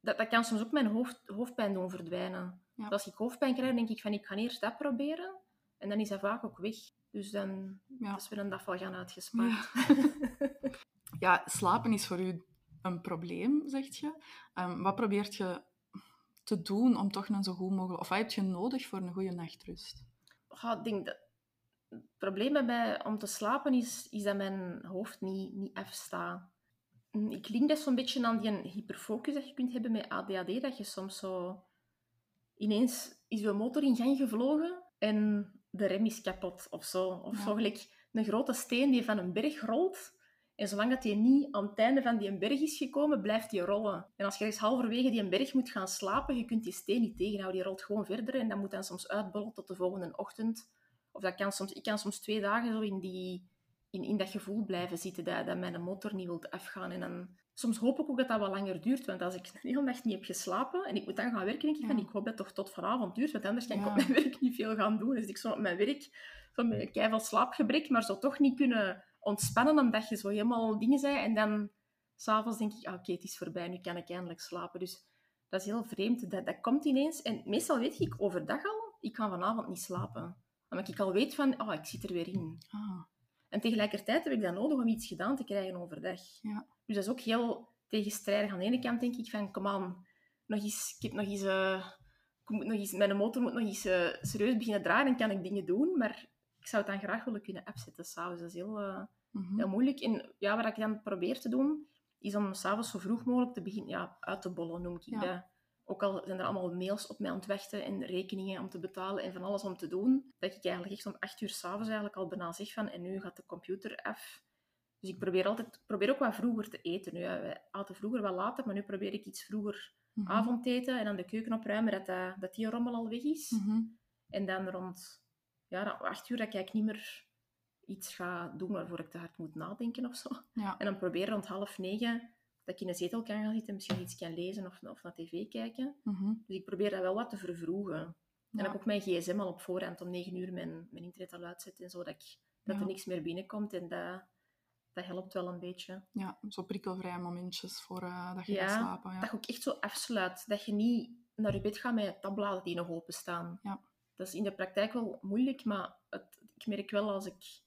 Dat, dat kan soms ook mijn hoofd, hoofdpijn doen verdwijnen. Ja. Dus als ik hoofdpijn krijg, denk ik van, ik ga eerst dat proberen. En dan is dat vaak ook weg. Dus dan Ja. is weer een dag wel gaan uitgespaard. Ja, slapen is voor u een probleem, zegt je. Ehm, wat probeert je te doen om toch een zo goed mogelijk... Of wat heb je nodig voor een goede nachtrust? Ja, ik denk dat probleem bij mij om te slapen is, is dat mijn hoofd niet, niet afstaat. Mm, Ik link dat zo'n beetje aan die hyperfocus dat je kunt hebben met ADHD, dat je soms zo... Ineens is je motor in gang gevlogen en de rem is kapot of zo. Of Ja. zo gelijk een grote steen die van een berg rolt. En zolang dat die niet aan het einde van die berg is gekomen, blijft die rollen. En als je eens halverwege die berg moet gaan slapen, je kunt die steen niet tegenhouden. Die rolt gewoon verder en dat moet dan soms uitbollen tot de volgende ochtend. Of dat kan soms, ik kan soms twee dagen zo in, die, in, in dat gevoel blijven zitten, dat, dat mijn motor niet wil afgaan. En dan, soms hoop ik ook dat dat wat langer duurt, want als ik de hele nacht niet heb geslapen en ik moet dan gaan werken, denk ik van, ik hoop dat het toch tot vanavond duurt, want anders kan ik Ja. op mijn werk niet veel gaan doen. Dus ik zo op mijn werk, van mijn keiveel slaapgebrek, maar zo toch niet kunnen ontspannen, omdat je zo helemaal dingen zei. En dan, s'avonds denk ik, ah, oké, het is voorbij, nu kan ik eindelijk slapen. Dus dat is heel vreemd. Dat, dat komt ineens. En meestal weet ik overdag al, ik kan vanavond niet slapen. Omdat ik al weet van, oh, ik zit er weer in. Ah, En tegelijkertijd heb ik dat nodig om iets gedaan te krijgen overdag. Ja. Dus dat is ook heel tegenstrijdig. Aan de ene kant denk ik van, kom aan, nog eens, ik heb nog eens... eh, ik moet nog eens mijn motor moet nog eens eh, serieus beginnen draaien, dan kan ik dingen doen. Maar ik zou het dan graag willen kunnen afzetten s'avonds. Dat is heel, eh, mhm. heel moeilijk. En ja, wat ik dan probeer te doen, is om s'avonds zo vroeg mogelijk te beginnen ja, uit te bollen, noem ik Ja. dat. Ook al zijn er allemaal mails op mij aan het wachten en rekeningen om te betalen en van alles om te doen, dat ik eigenlijk echt om acht uur s'avonds eigenlijk al bijna zeg van en nu gaat de computer af. Dus ik probeer altijd, probeer ook wat vroeger te eten. Nu, wij aten vroeger wat later, maar nu probeer ik iets vroeger Mhm. avondeten en dan de keuken opruimen, dat, dat, dat die rommel al weg is. Mhm. En dan rond ja, acht uur dat ik niet meer iets ga doen waarvoor ik te hard moet nadenken of zo. Ja. En dan proberen rond half negen dat ik in een zetel kan gaan zitten, misschien iets kan lezen of, of naar tv kijken. Mhm. Dus ik probeer dat wel wat te vervroegen. En Ja. ik ook mijn gsm al op voorhand om negen uur mijn, mijn internet al uitzet en zo, dat, ik, dat Ja. er niks meer binnenkomt. En dat, dat helpt wel een beetje. Ja, zo prikkelvrije momentjes voor eh, dat je Ja, gaat slapen. Ja. Dat je ook echt zo afsluit. Dat je niet naar je bed gaat met tabbladen die nog openstaan. Ja. Dat is in de praktijk wel moeilijk, maar het, ik merk wel als ik,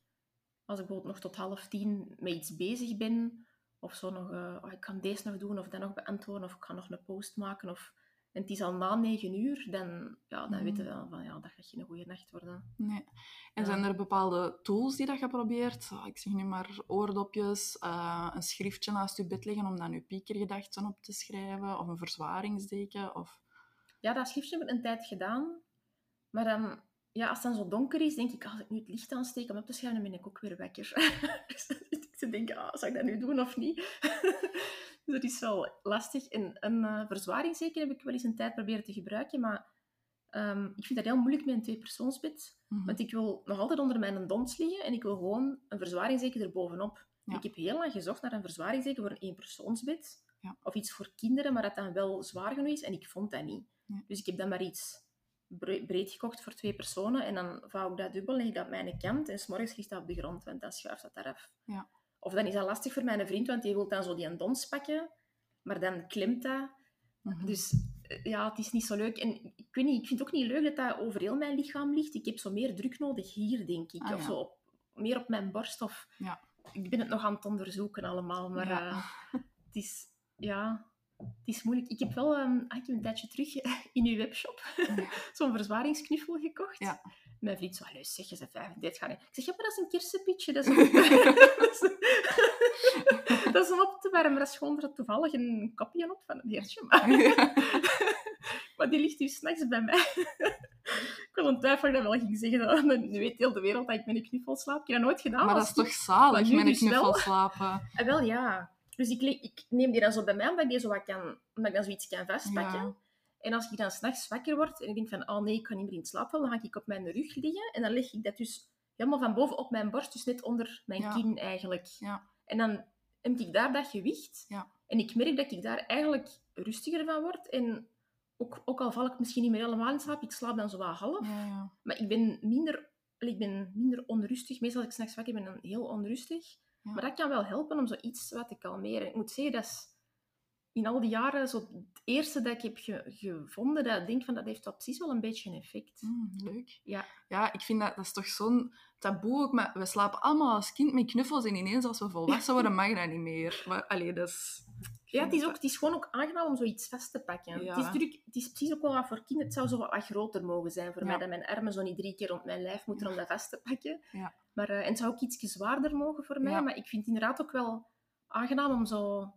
als ik bijvoorbeeld nog tot half tien met iets bezig ben, of zo nog, eh, oh, ik kan deze nog doen, of dat nog beantwoorden, of ik ga nog een post maken, of, en het is al na negen uur, dan, ja, dan Mhm. weet je wel van, ja, dat gaat geen goede nacht worden. Nee. En Ja. zijn er bepaalde tools die dat je probeert? Ah, Ik zeg nu maar oordopjes, eh, een schriftje naast je bed leggen om dan je piekergedachten op te schrijven, of een verzwaringsdeken. Of... Ja, dat schriftje heb ik een tijd gedaan. Maar dan, ja, als het dan zo donker is, denk ik, als ik nu het licht aansteek om op te schrijven, dan ben ik ook weer wakker. dus te denken, ah, zou ik dat nu doen of niet? dus dat is wel lastig. En een uh, heb ik wel eens een tijd proberen te gebruiken, maar ehm, ik vind dat heel moeilijk met een tweepersoonsbed. Mhm. Want ik wil nog altijd onder mijn dons liggen en ik wil gewoon een verzwaringszeker erbovenop. Ja. Ik heb heel lang gezocht naar een verzwaringszeker voor een eenpersoonsbed. Ja. Of iets voor kinderen, maar dat dan wel zwaar genoeg is. En ik vond dat niet. Ja. Dus ik heb dan maar iets bre- breed gekocht voor twee personen. En dan vouw ik dat dubbel, leg ik dat op mijn kant. En s'morgens ligt dat op de grond, want dan schuift dat eraf. Ja. Of dan is dat lastig voor mijn vriend, want die wil dan zo die een dons pakken. Maar dan klimt dat. Mhm. Dus eh, ja, het is niet zo leuk. En ik weet niet, ik vind het ook niet leuk dat dat over heel mijn lichaam ligt. Ik heb zo meer druk nodig hier, denk ik. Ah, of ja. zo op, meer op mijn borst. Of... Ja. Ik ben het nog aan het onderzoeken allemaal. Maar Ja. eh, het is... Ja, het is moeilijk. Ik heb wel ehm, ah, ik heb een tijdje terug in uw webshop zo'n verzwaringsknuffel gekocht. Ja. Mijn vriend zo, "Allee, zeg, je ze 35 gaan. Ik zeg, ja, maar dat is een kersenpietje. Dat is om, dat is om op te warmen. Dat is gewoon er toevallig een kopje op van een heertje. Maar, maar die ligt nu s'nachts bij mij. ik was een twijfel dat wel ging zeggen. dat- Nu weet heel de wereld dat ik met een knuffel slaap. Ik heb dat nooit gedaan. maar dat is toch zalig, met een dus wel. knuffel slapen. Ah, wel, ja. Dus ik, ik neem die dan zo bij mij, omdat ik, die zo wat kan, omdat ik dan zoiets kan vastpakken. Ja. En als ik dan s'nachts wakker word en ik denk van, oh nee, ik kan niet meer in slaap vallen, dan ga ik op mijn rug liggen en dan leg ik dat dus helemaal van boven op mijn borst, dus net onder mijn Ja. kin eigenlijk. Ja. En dan heb ik daar dat gewicht. Ja. En ik merk dat ik daar eigenlijk rustiger van word. En ook, ook al val ik misschien niet meer helemaal in slaap, ik slaap dan zo wat half. Ja, ja. Maar ik ben minder ik ben minder onrustig. Meestal als ik s'nachts wakker ben, ben ik heel onrustig. Maar dat kan wel helpen om zoiets wat te kalmeren. Ik moet zeggen, dat is in al die jaren zo het eerste dat ik heb ge- gevonden, dat ik denk van, dat heeft wel precies wel een beetje een effect. Mm, leuk. Ja. Ja, ik vind dat, dat is toch zo'n taboe ook. Maar we slapen allemaal als kind met knuffels en ineens als we volwassen worden mag dat niet meer. Maar allee, dat is... Ja, het is, ook, het is gewoon ook aangenaam om zoiets vast te pakken. Ja. Het, is natuurlijk, het is precies ook wel wat voor kinderen. Het zou zo wat groter mogen zijn voor Ja. mij, dat mijn armen zo niet drie keer rond mijn lijf moeten om dat vast te pakken. Ja. Maar, eh, en het zou ook iets zwaarder mogen voor mij, maar ik vind het inderdaad ook wel aangenaam om zo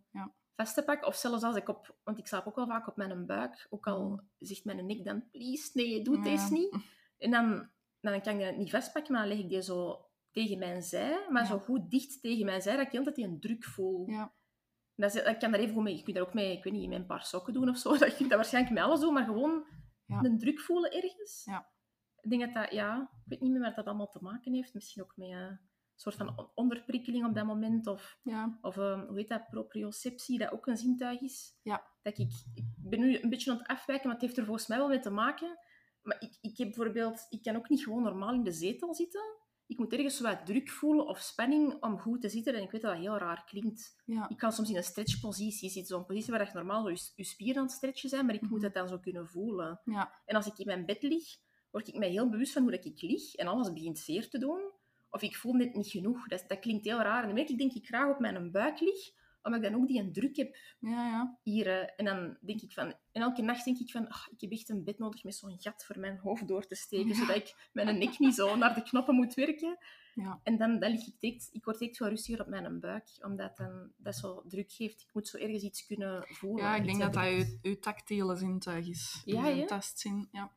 Te pakken. Of zelfs als ik op... Want ik slaap ook wel vaak op mijn buik. Ook al zegt mijn nek dan, please, nee, doe Ja. deze niet. En dan, dan kan ik dat niet vastpakken, maar dan leg ik die zo tegen mijn zij, maar Ja. zo goed dicht tegen mijn zij, dat ik altijd een druk voel. Ja. Dat, is, dat kan daar even goed mee. Je kunt daar ook mee, ik weet niet, met een paar sokken doen of zo. Dat je dat waarschijnlijk met alles doen, maar gewoon Ja. een druk voelen ergens. Ja. Ik denk dat dat, ja, ik weet niet meer wat dat allemaal te maken heeft. Misschien ook met eh, soort van on- onderprikkeling op dat moment. Of, Ja. of eh, hoe heet dat, proprioceptie, dat ook een zintuig is. Ja. Dat ik, ik ben nu een beetje aan het afwijken, maar het heeft er volgens mij wel mee te maken. Maar ik, ik heb bijvoorbeeld, ik kan ook niet gewoon normaal in de zetel zitten. Ik moet ergens wat druk voelen of spanning om goed te zitten. En ik weet dat dat heel raar klinkt. Ja. Ik kan soms in een stretchpositie zitten, zo'n positie waar je normaal je, je spieren aan het stretchen zijn, maar ik moet Mhm. het dan zo kunnen voelen. Ja. En als ik in mijn bed lig, word ik mij heel bewust van hoe dat ik lig en alles begint zeer te doen. Of ik voel net niet genoeg. Dat, dat klinkt heel raar. En dan merk ik, denk ik graag op mijn buik lig, omdat ik dan ook die een druk heb Ja, ja. hier. eh, En dan denk ik van... En elke nacht denk ik van, "Ah, ik heb echt een bed nodig met zo'n gat voor mijn hoofd door te steken, Ja. zodat ik mijn nek niet zo naar de knoppen moet werken. Ja. En dan, dan lig ik direct, ik word direct wel rustiger op mijn buik, omdat dan, dat zo druk geeft. Ik moet zo ergens iets kunnen voelen. Ja, ik denk dat dat je, je tactiele zintuig is. Ja, Je hè? tastzin, ja.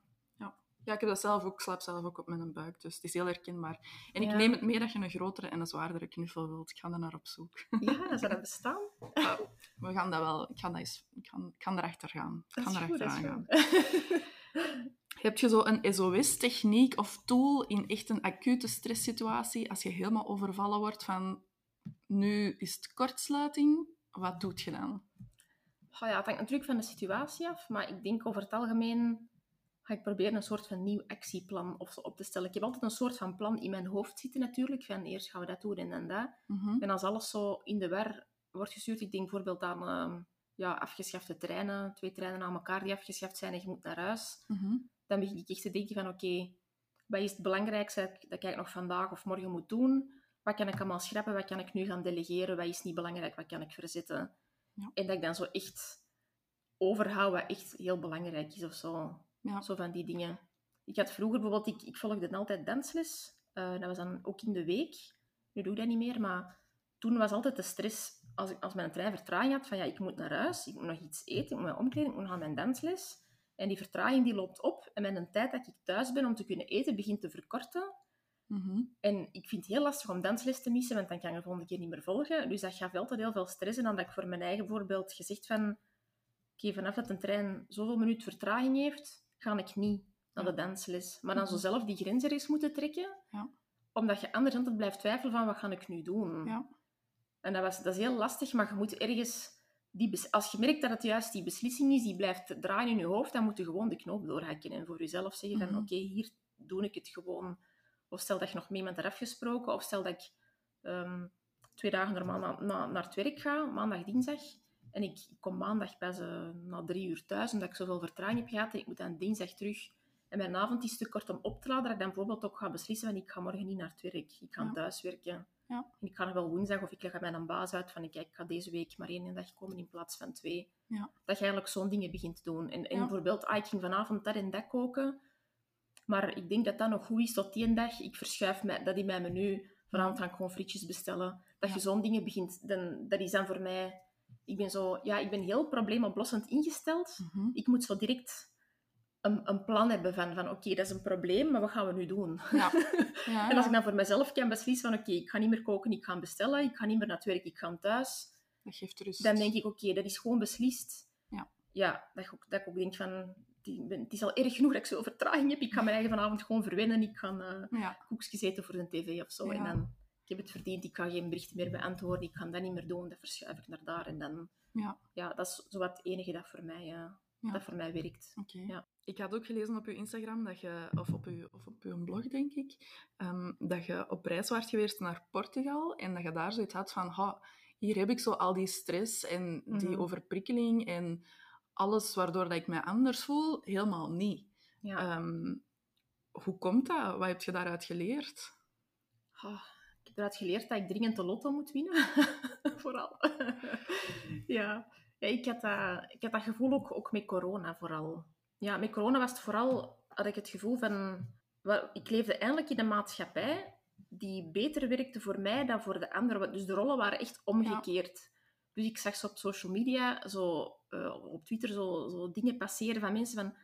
Ja. Ik heb dat zelf ook, ik slaap zelf ook op mijn buik, dus het is heel herkenbaar. En ik Ja. neem het mee dat je een grotere en een zwaardere knuffel wilt. Ik ga er naar op zoek. Ja, zou dat bestaan? We gaan dat wel, ik ga, dat eens, ik ga, ik ga erachter gaan. Ik ga is gaan. Heb je zo een SOS-techniek of tool in echt een acute stresssituatie, als je helemaal overvallen wordt van nu is het kortsluiting, wat doet je dan? Oh ja, het hangt natuurlijk van de situatie af, maar ik denk over het algemeen ga ik proberen een soort van nieuw actieplan of zo op te stellen. Ik heb altijd een soort van plan in mijn hoofd zitten natuurlijk, van eerst gaan we dat doen en dan dat. Mhm. En als alles zo in de war wordt gestuurd, ik denk bijvoorbeeld aan ehm, ja, afgeschafte treinen, twee treinen aan elkaar die afgeschaft zijn en je moet naar huis, Mhm. dan begin ik echt te denken van oké, wat is het belangrijkste dat ik, dat ik nog vandaag of morgen moet doen? Wat kan ik allemaal schrappen? Wat kan ik nu gaan delegeren? Wat is niet belangrijk? Wat kan ik verzetten? Ja. En dat ik dan zo echt overhoud wat echt heel belangrijk is of zo. Ja. Zo van die dingen. Ik had vroeger bijvoorbeeld, ik, ik volgde altijd dansles. Eh, dat was dan ook in de week. Nu doe ik dat niet meer, maar toen was altijd de stress, als, ik, als mijn trein vertraging had, van ja, ik moet naar huis, ik moet nog iets eten, ik moet me omkleden, ik moet nog aan mijn dansles. En die vertraging die loopt op en met een tijd dat ik thuis ben om te kunnen eten, begint te verkorten. Mhm. En ik vind het heel lastig om dansles te missen, want dan kan ik de volgende keer niet meer volgen. Dus dat gaf altijd heel veel stress. En dan had ik voor mijn eigen voorbeeld gezegd van... Oké, vanaf dat een trein zoveel minuut vertraging heeft, ga ik niet naar de dansles. Maar dan zo Mhm. zelf die grens ergens moeten trekken. Ja. Omdat je anders altijd blijft twijfelen van, wat ga ik nu doen? Ja. En dat, was, dat is heel lastig, maar je moet ergens... Die als je merkt dat het juist die beslissing is, die blijft draaien in je hoofd, dan moet je gewoon de knoop doorhakken en voor jezelf zeggen van, Mhm. oké, hier doe ik het gewoon. Of stel dat je nog met iemand hebt afgesproken, of stel dat ik ehm, twee dagen normaal na, na- naar het werk ga, maandag, dinsdag, en ik, ik kom maandag pas eh, na drie uur thuis, omdat ik zoveel vertraging heb gehad, en ik moet dan dinsdag terug. En mijn avond is te kort om op te laden, dat ik dan bijvoorbeeld ook ga beslissen van, ik ga morgen niet naar het werk, ik ga Ja. thuis werken. Ja. En ik ga nog wel woensdag, of ik leg aan mijn baas uit van, kijk, ik ga deze week maar één dag komen in plaats van twee. Ja. Dat je eigenlijk zo'n dingen begint te doen. En, bijvoorbeeld, ah, ik ging vanavond dat en dat koken, maar ik denk dat dat nog goed is tot die dag. Ik verschuif mij, dat in mijn menu. Vanavond ga ik gewoon frietjes bestellen. Dat je zo'n dingen begint, dan, dat is dan voor mij... Ik ben, zo, ja, ik ben heel probleemoplossend ingesteld. Mhm. Ik moet zo direct een, een plan hebben van, van oké, dat is een probleem, maar wat gaan we nu doen? Ja. Ja, En als ik dan voor mezelf kan beslissen van oké, ik ga niet meer koken, ik ga bestellen, ik ga niet meer naar het werk, ik ga thuis, Dat geeft rust. dan denk ik oké, dat is gewoon beslist. Ja. Ja, dat ik ook, dat ik ook denk van, het is al erg genoeg dat ik zoveel vertraging heb, ik ga mijn eigen vanavond gewoon verwennen, ik ga Ja. koekjes eten voor de tv of zo. En dan, heb het verdiend, ik ga geen berichten meer beantwoorden, ik ga dat niet meer doen, dat verschuif ik naar daar. En dan, Ja. ja, dat is zo wat het enige dat voor mij... eh, dat voor mij werkt. Oké. Ja. Ik had ook gelezen op uw Instagram, dat je, of, op uw, of op uw blog, denk ik, ehm, dat je op reis was geweest naar Portugal en dat je daar zoiets had van, ha, hier heb ik zo al die stress en die Mhm. overprikkeling en alles waardoor dat ik mij anders voel, helemaal niet. Ja. Ehm, hoe komt dat? Wat heb je daaruit geleerd? Ah, ik heb eruit geleerd dat ik dringend de lotto moet winnen. vooral. ja. ja ik, had dat, ik had dat gevoel ook, ook met corona vooral. Ja, met corona was het vooral, had ik het gevoel van... Ik leefde eindelijk in een maatschappij die beter werkte voor mij dan voor de anderen. Dus de rollen waren echt omgekeerd. Dus ik zag zo op social media, zo, eh, op Twitter, zo, zo dingen passeren van mensen van...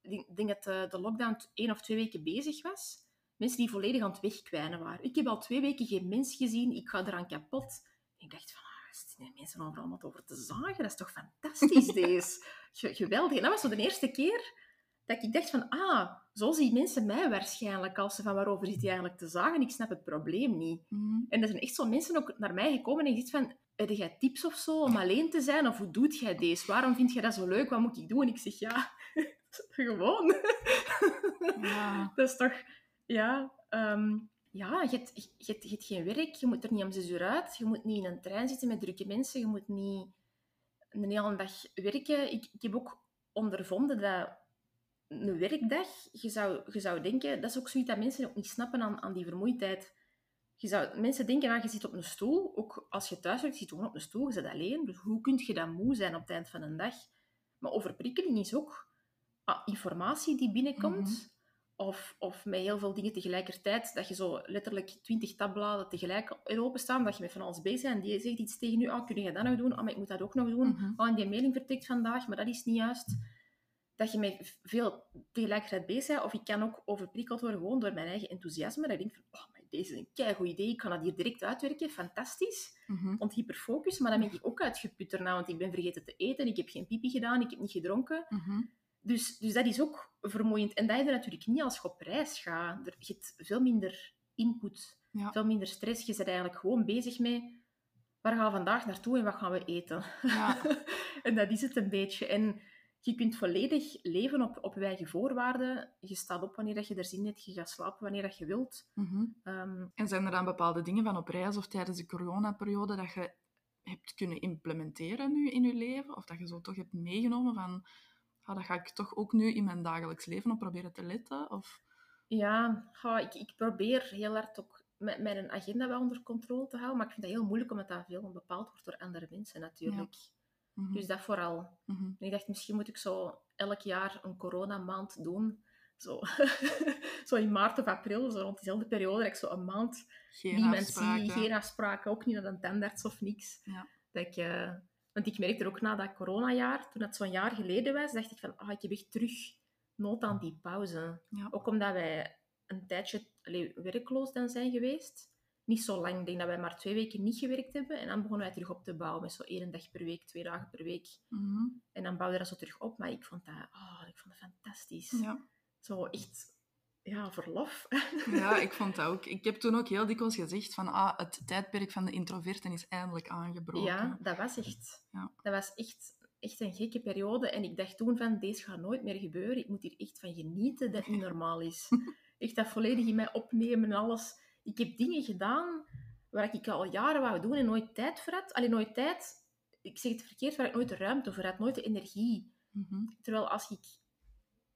Ik denk dat de, de lockdown één of twee weken bezig was. Mensen die volledig aan het wegkwijnen waren. Ik heb al twee weken geen mens gezien. Ik ga eraan kapot. En ik dacht van, ah, zitten mensen overal wat over te zagen? Dat is toch fantastisch, deze. Ge- Geweldig. En dat was zo de eerste keer dat ik dacht van, ah, zo zien mensen mij waarschijnlijk als ze van waarover zit hij eigenlijk te zagen. Ik snap het probleem niet. Mhm. En er zijn echt zo mensen ook naar mij gekomen en gezegd van, heb jij tips of zo om alleen te zijn? Of hoe doet jij deze? Waarom vind jij dat zo leuk? Wat moet ik doen? En ik zeg, ja, gewoon. Ja. Dat is toch... Ja, ehm, ja je, hebt, je, hebt, geen werk. Je moet er niet om zes uur uit. Je moet niet in een trein zitten met drukke mensen. Je moet niet een hele dag werken. Ik, ik heb ook ondervonden dat een werkdag... Je zou, je zou denken... Dat is ook zoiets dat mensen ook niet snappen aan, aan die vermoeidheid. Je zou, mensen denken, ah, je zit op een stoel. Ook als je thuis werkt, zit gewoon op een stoel. Je zit alleen. Dus hoe kun je dan moe zijn op het eind van een dag? Maar overprikkeling is ook ah, informatie die binnenkomt. Mhm. Of, of met heel veel dingen tegelijkertijd, dat je zo letterlijk twintig tabbladen tegelijk openstaan, dat je met van alles bezig bent en die zegt iets tegen u, ah, kun je dat nog doen? Ah, maar ik moet dat ook nog doen. Oh, en die mailing vertrekt vandaag, maar dat is niet juist. Dat je met veel tegelijkertijd bezig bent. Of ik kan ook overprikkeld worden gewoon door mijn eigen enthousiasme. Dat ik denk van, oh, maar deze is een keigoed idee, ik kan dat hier direct uitwerken, fantastisch. Mhm. Want hyperfocus, maar dan ben ik ook uitgeput daarna, want ik ben vergeten te eten, ik heb geen pipi gedaan, ik heb niet gedronken. Mhm. Dus, dus dat is ook vermoeiend. En dat heb je natuurlijk niet als je op reis gaat. Er, je hebt veel minder input, Ja. veel minder stress. Je bent eigenlijk gewoon bezig met waar gaan we vandaag naartoe en wat gaan we eten. Ja. en dat is het een beetje. En je kunt volledig leven op, op je eigen voorwaarden. Je staat op wanneer dat je er zin in hebt, je gaat slapen wanneer dat je wilt. Mhm. Ehm, En zijn er dan bepaalde dingen van op reis of tijdens de coronaperiode dat je hebt kunnen implementeren nu in je leven? Of dat je zo toch hebt meegenomen van, ah, dat ga ik toch ook nu in mijn dagelijks leven op proberen te letten? Of... Ja, ik, ik probeer heel hard ook met mijn agenda wel onder controle te houden, maar ik vind dat heel moeilijk omdat dat veel bepaald wordt door andere mensen natuurlijk. Mhm. Dus dat vooral. Mhm. En ik dacht, misschien moet ik zo elk jaar een coronamaand doen. Zo. zo in maart of april, zo rond diezelfde periode, dat ik zo een maand Geen niemand afspraken. zie, geen afspraken, ook niet naar een tandarts of niks. Ja. Dat ik, eh, want ik merkte er ook na dat coronajaar, toen dat zo'n jaar geleden was, dacht ik van, ah, ik heb echt terug nood aan die pauze. Ja. Ook omdat wij een tijdje allee, werkloos dan zijn geweest. Niet zo lang, ik denk dat wij maar twee weken niet gewerkt hebben. En dan begonnen wij terug op te bouwen met zo één dag per week, twee dagen per week. Mhm. En dan bouwde dat zo terug op. Maar ik vond dat, oh, ik vond dat fantastisch. Ja. Zo echt, ja, verlof. ja, ik vond dat ook. Ik heb toen ook heel dikwijls gezegd van, ah, het tijdperk van de introverten is eindelijk aangebroken. Ja, dat was echt. Ja. Dat was echt, echt een gekke periode. En ik dacht toen van, deze gaat nooit meer gebeuren. Ik moet hier echt van genieten dat het niet normaal is. echt dat volledig in mij opnemen en alles. Ik heb dingen gedaan waar ik al jaren wou doen en nooit tijd voor had. Alleen nooit tijd, ik zeg het verkeerd, waar ik nooit de ruimte voor had, nooit de energie. Mhm. Terwijl als ik,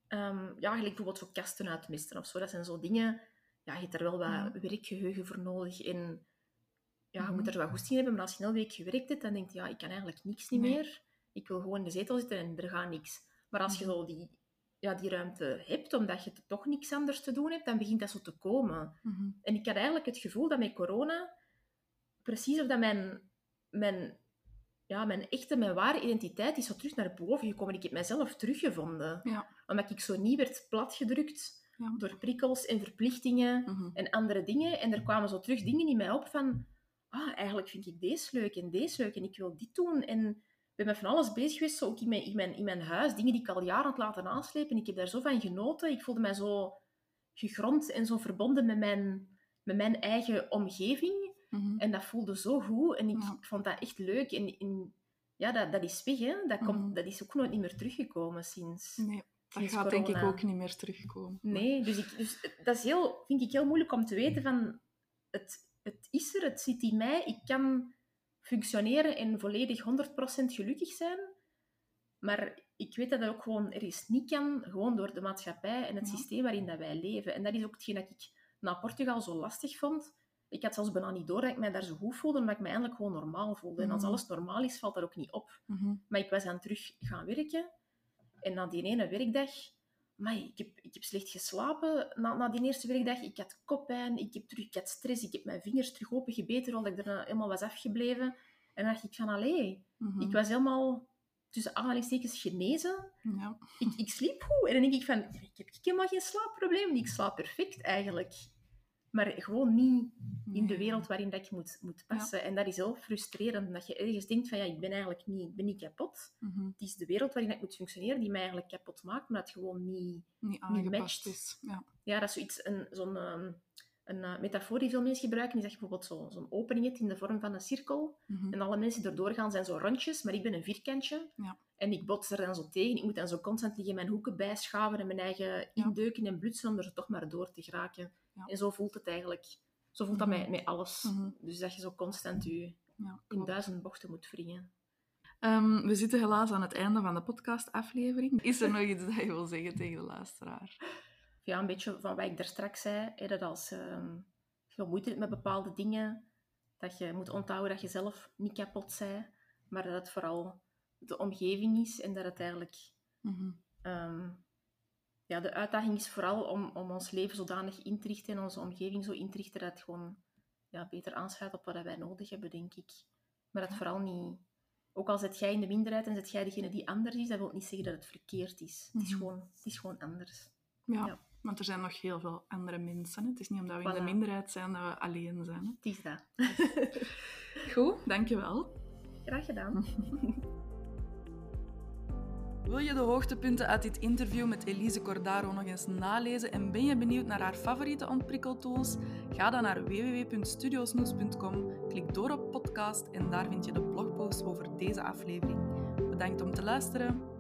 ehm, ja, gelijk bijvoorbeeld zo kasten uitmisten of zo, dat zijn zo dingen, ja, je hebt er wel wat Ja. werkgeheugen voor nodig. En ja, je Mhm. moet er wel goesting in hebben, maar als je een hele week gewerkt hebt, dan denk je, ja, ik kan eigenlijk niks niet Nee. meer. Ik wil gewoon in de zetel zitten en er gaat niks. Maar als je Mhm. zo die, ja, die ruimte hebt, omdat je toch niks anders te doen hebt, dan begint dat zo te komen. Mhm. En ik had eigenlijk het gevoel dat met corona, precies of dat mijn, mijn, ja, mijn echte, mijn ware identiteit is zo terug naar boven gekomen. Ik heb mezelf teruggevonden. Ja. Omdat ik zo niet werd platgedrukt Ja. door prikkels en verplichtingen Mhm. en andere dingen. En er kwamen zo terug dingen in mij op van, ah, eigenlijk vind ik deze leuk en deze leuk en ik wil dit doen. En ik ben met van alles bezig geweest, zo ook in mijn, in, mijn, in mijn huis. Dingen die ik al jaren had laten aanslepen. Ik heb daar zo van genoten. Ik voelde mij zo gegrond en zo verbonden met mijn, met mijn eigen omgeving. Mhm. En dat voelde zo goed. En ik, Ja. vond dat echt leuk. En, en ja, dat, dat is weg. Hè? Dat, komt, Mhm. dat is ook nooit niet meer teruggekomen sinds... Nee, dat gaat denk ik ook niet meer terugkomen. Nee, dus, ik, dus dat is heel, vind ik heel moeilijk om te weten van... Het, het is er, het zit in mij. Ik kan functioneren en volledig 100% gelukkig zijn. Maar ik weet dat dat ook gewoon ergens niet kan, gewoon door de maatschappij en het Ja. systeem waarin dat wij leven. En dat is ook hetgeen dat ik na Portugal zo lastig vond. Ik had zelfs bijna niet door dat ik mij daar zo goed voelde, omdat ik mij eigenlijk gewoon normaal voelde. En als Mhm. alles normaal is, valt dat ook niet op. Mhm. Maar ik was dan terug gaan werken. En na die ene werkdag... Amai, ik, heb, ik heb slecht geslapen na, na die eerste werkdag. Ik had koppijn, ik, heb terug, ik had stress, ik heb mijn vingers terug opengebeten, omdat ik er helemaal was afgebleven. En dan dacht ik van, allee, Mhm. ik was helemaal tussen aanhalingstekens genezen. Ja. Ik, ik sliep goed. En dan denk ik van, ik heb helemaal geen slaapprobleem. Ik slaap perfect eigenlijk. Maar gewoon niet in de wereld waarin dat ik moet, moet passen. En dat is heel frustrerend, dat je ergens denkt van, ja, ik ben eigenlijk niet, ben niet kapot. Mhm. Het is de wereld waarin ik moet functioneren die mij eigenlijk kapot maakt, maar het gewoon niet... Niet matcht. is. Ja. Ja, dat is zoiets, een, zo'n ehm, een eh, metafoor die veel mensen gebruiken, is dat je bijvoorbeeld zo- zo'n opening hebt in de vorm van een cirkel. Mhm. En alle mensen die erdoor gaan zijn zo rondjes, maar ik ben een vierkantje. Ja. En ik bots er dan zo tegen. Ik moet dan zo constant liggen mijn hoeken bijschaven en mijn eigen Ja. indeuken en blutsen om er zo toch maar door te geraken. Ja. En zo voelt het eigenlijk. Zo voelt dat Mhm. met, met alles. Mhm. Dus dat je zo constant je Ja, in duizend bochten moet wringen. Ehm, we zitten helaas aan het einde van de podcastaflevering. Is er nog iets dat je wil zeggen tegen de luisteraar? Ja, een beetje van wat ik daar straks zei. Hè, dat als ehm, je moeite hebt met bepaalde dingen, dat je moet onthouden dat je zelf niet kapot bent, maar dat het vooral de omgeving is en dat het eigenlijk Mhm. Ehm, ja, de uitdaging is vooral om, om ons leven zodanig in te richten en onze omgeving zo in te richten dat het gewoon ja, beter aansluit op wat wij nodig hebben, denk ik. Maar dat vooral niet... Ook al zit jij in de minderheid en zit jij degene die anders is, dat wil niet zeggen dat het verkeerd is. Het, is Mhm. gewoon, het is gewoon anders. Ja, Ja. want er zijn nog heel veel andere mensen. Het is niet omdat we in de minderheid zijn dat we alleen zijn. hè. Het is dat. Goed, dankjewel. Graag gedaan. Wil je de hoogtepunten uit dit interview met Elise Cordaro nog eens nalezen en ben je benieuwd naar haar favoriete ontprikkeltools? Ga dan naar www.studiosnoes.com, klik door op podcast en daar vind je de blogpost over deze aflevering. Bedankt om te luisteren.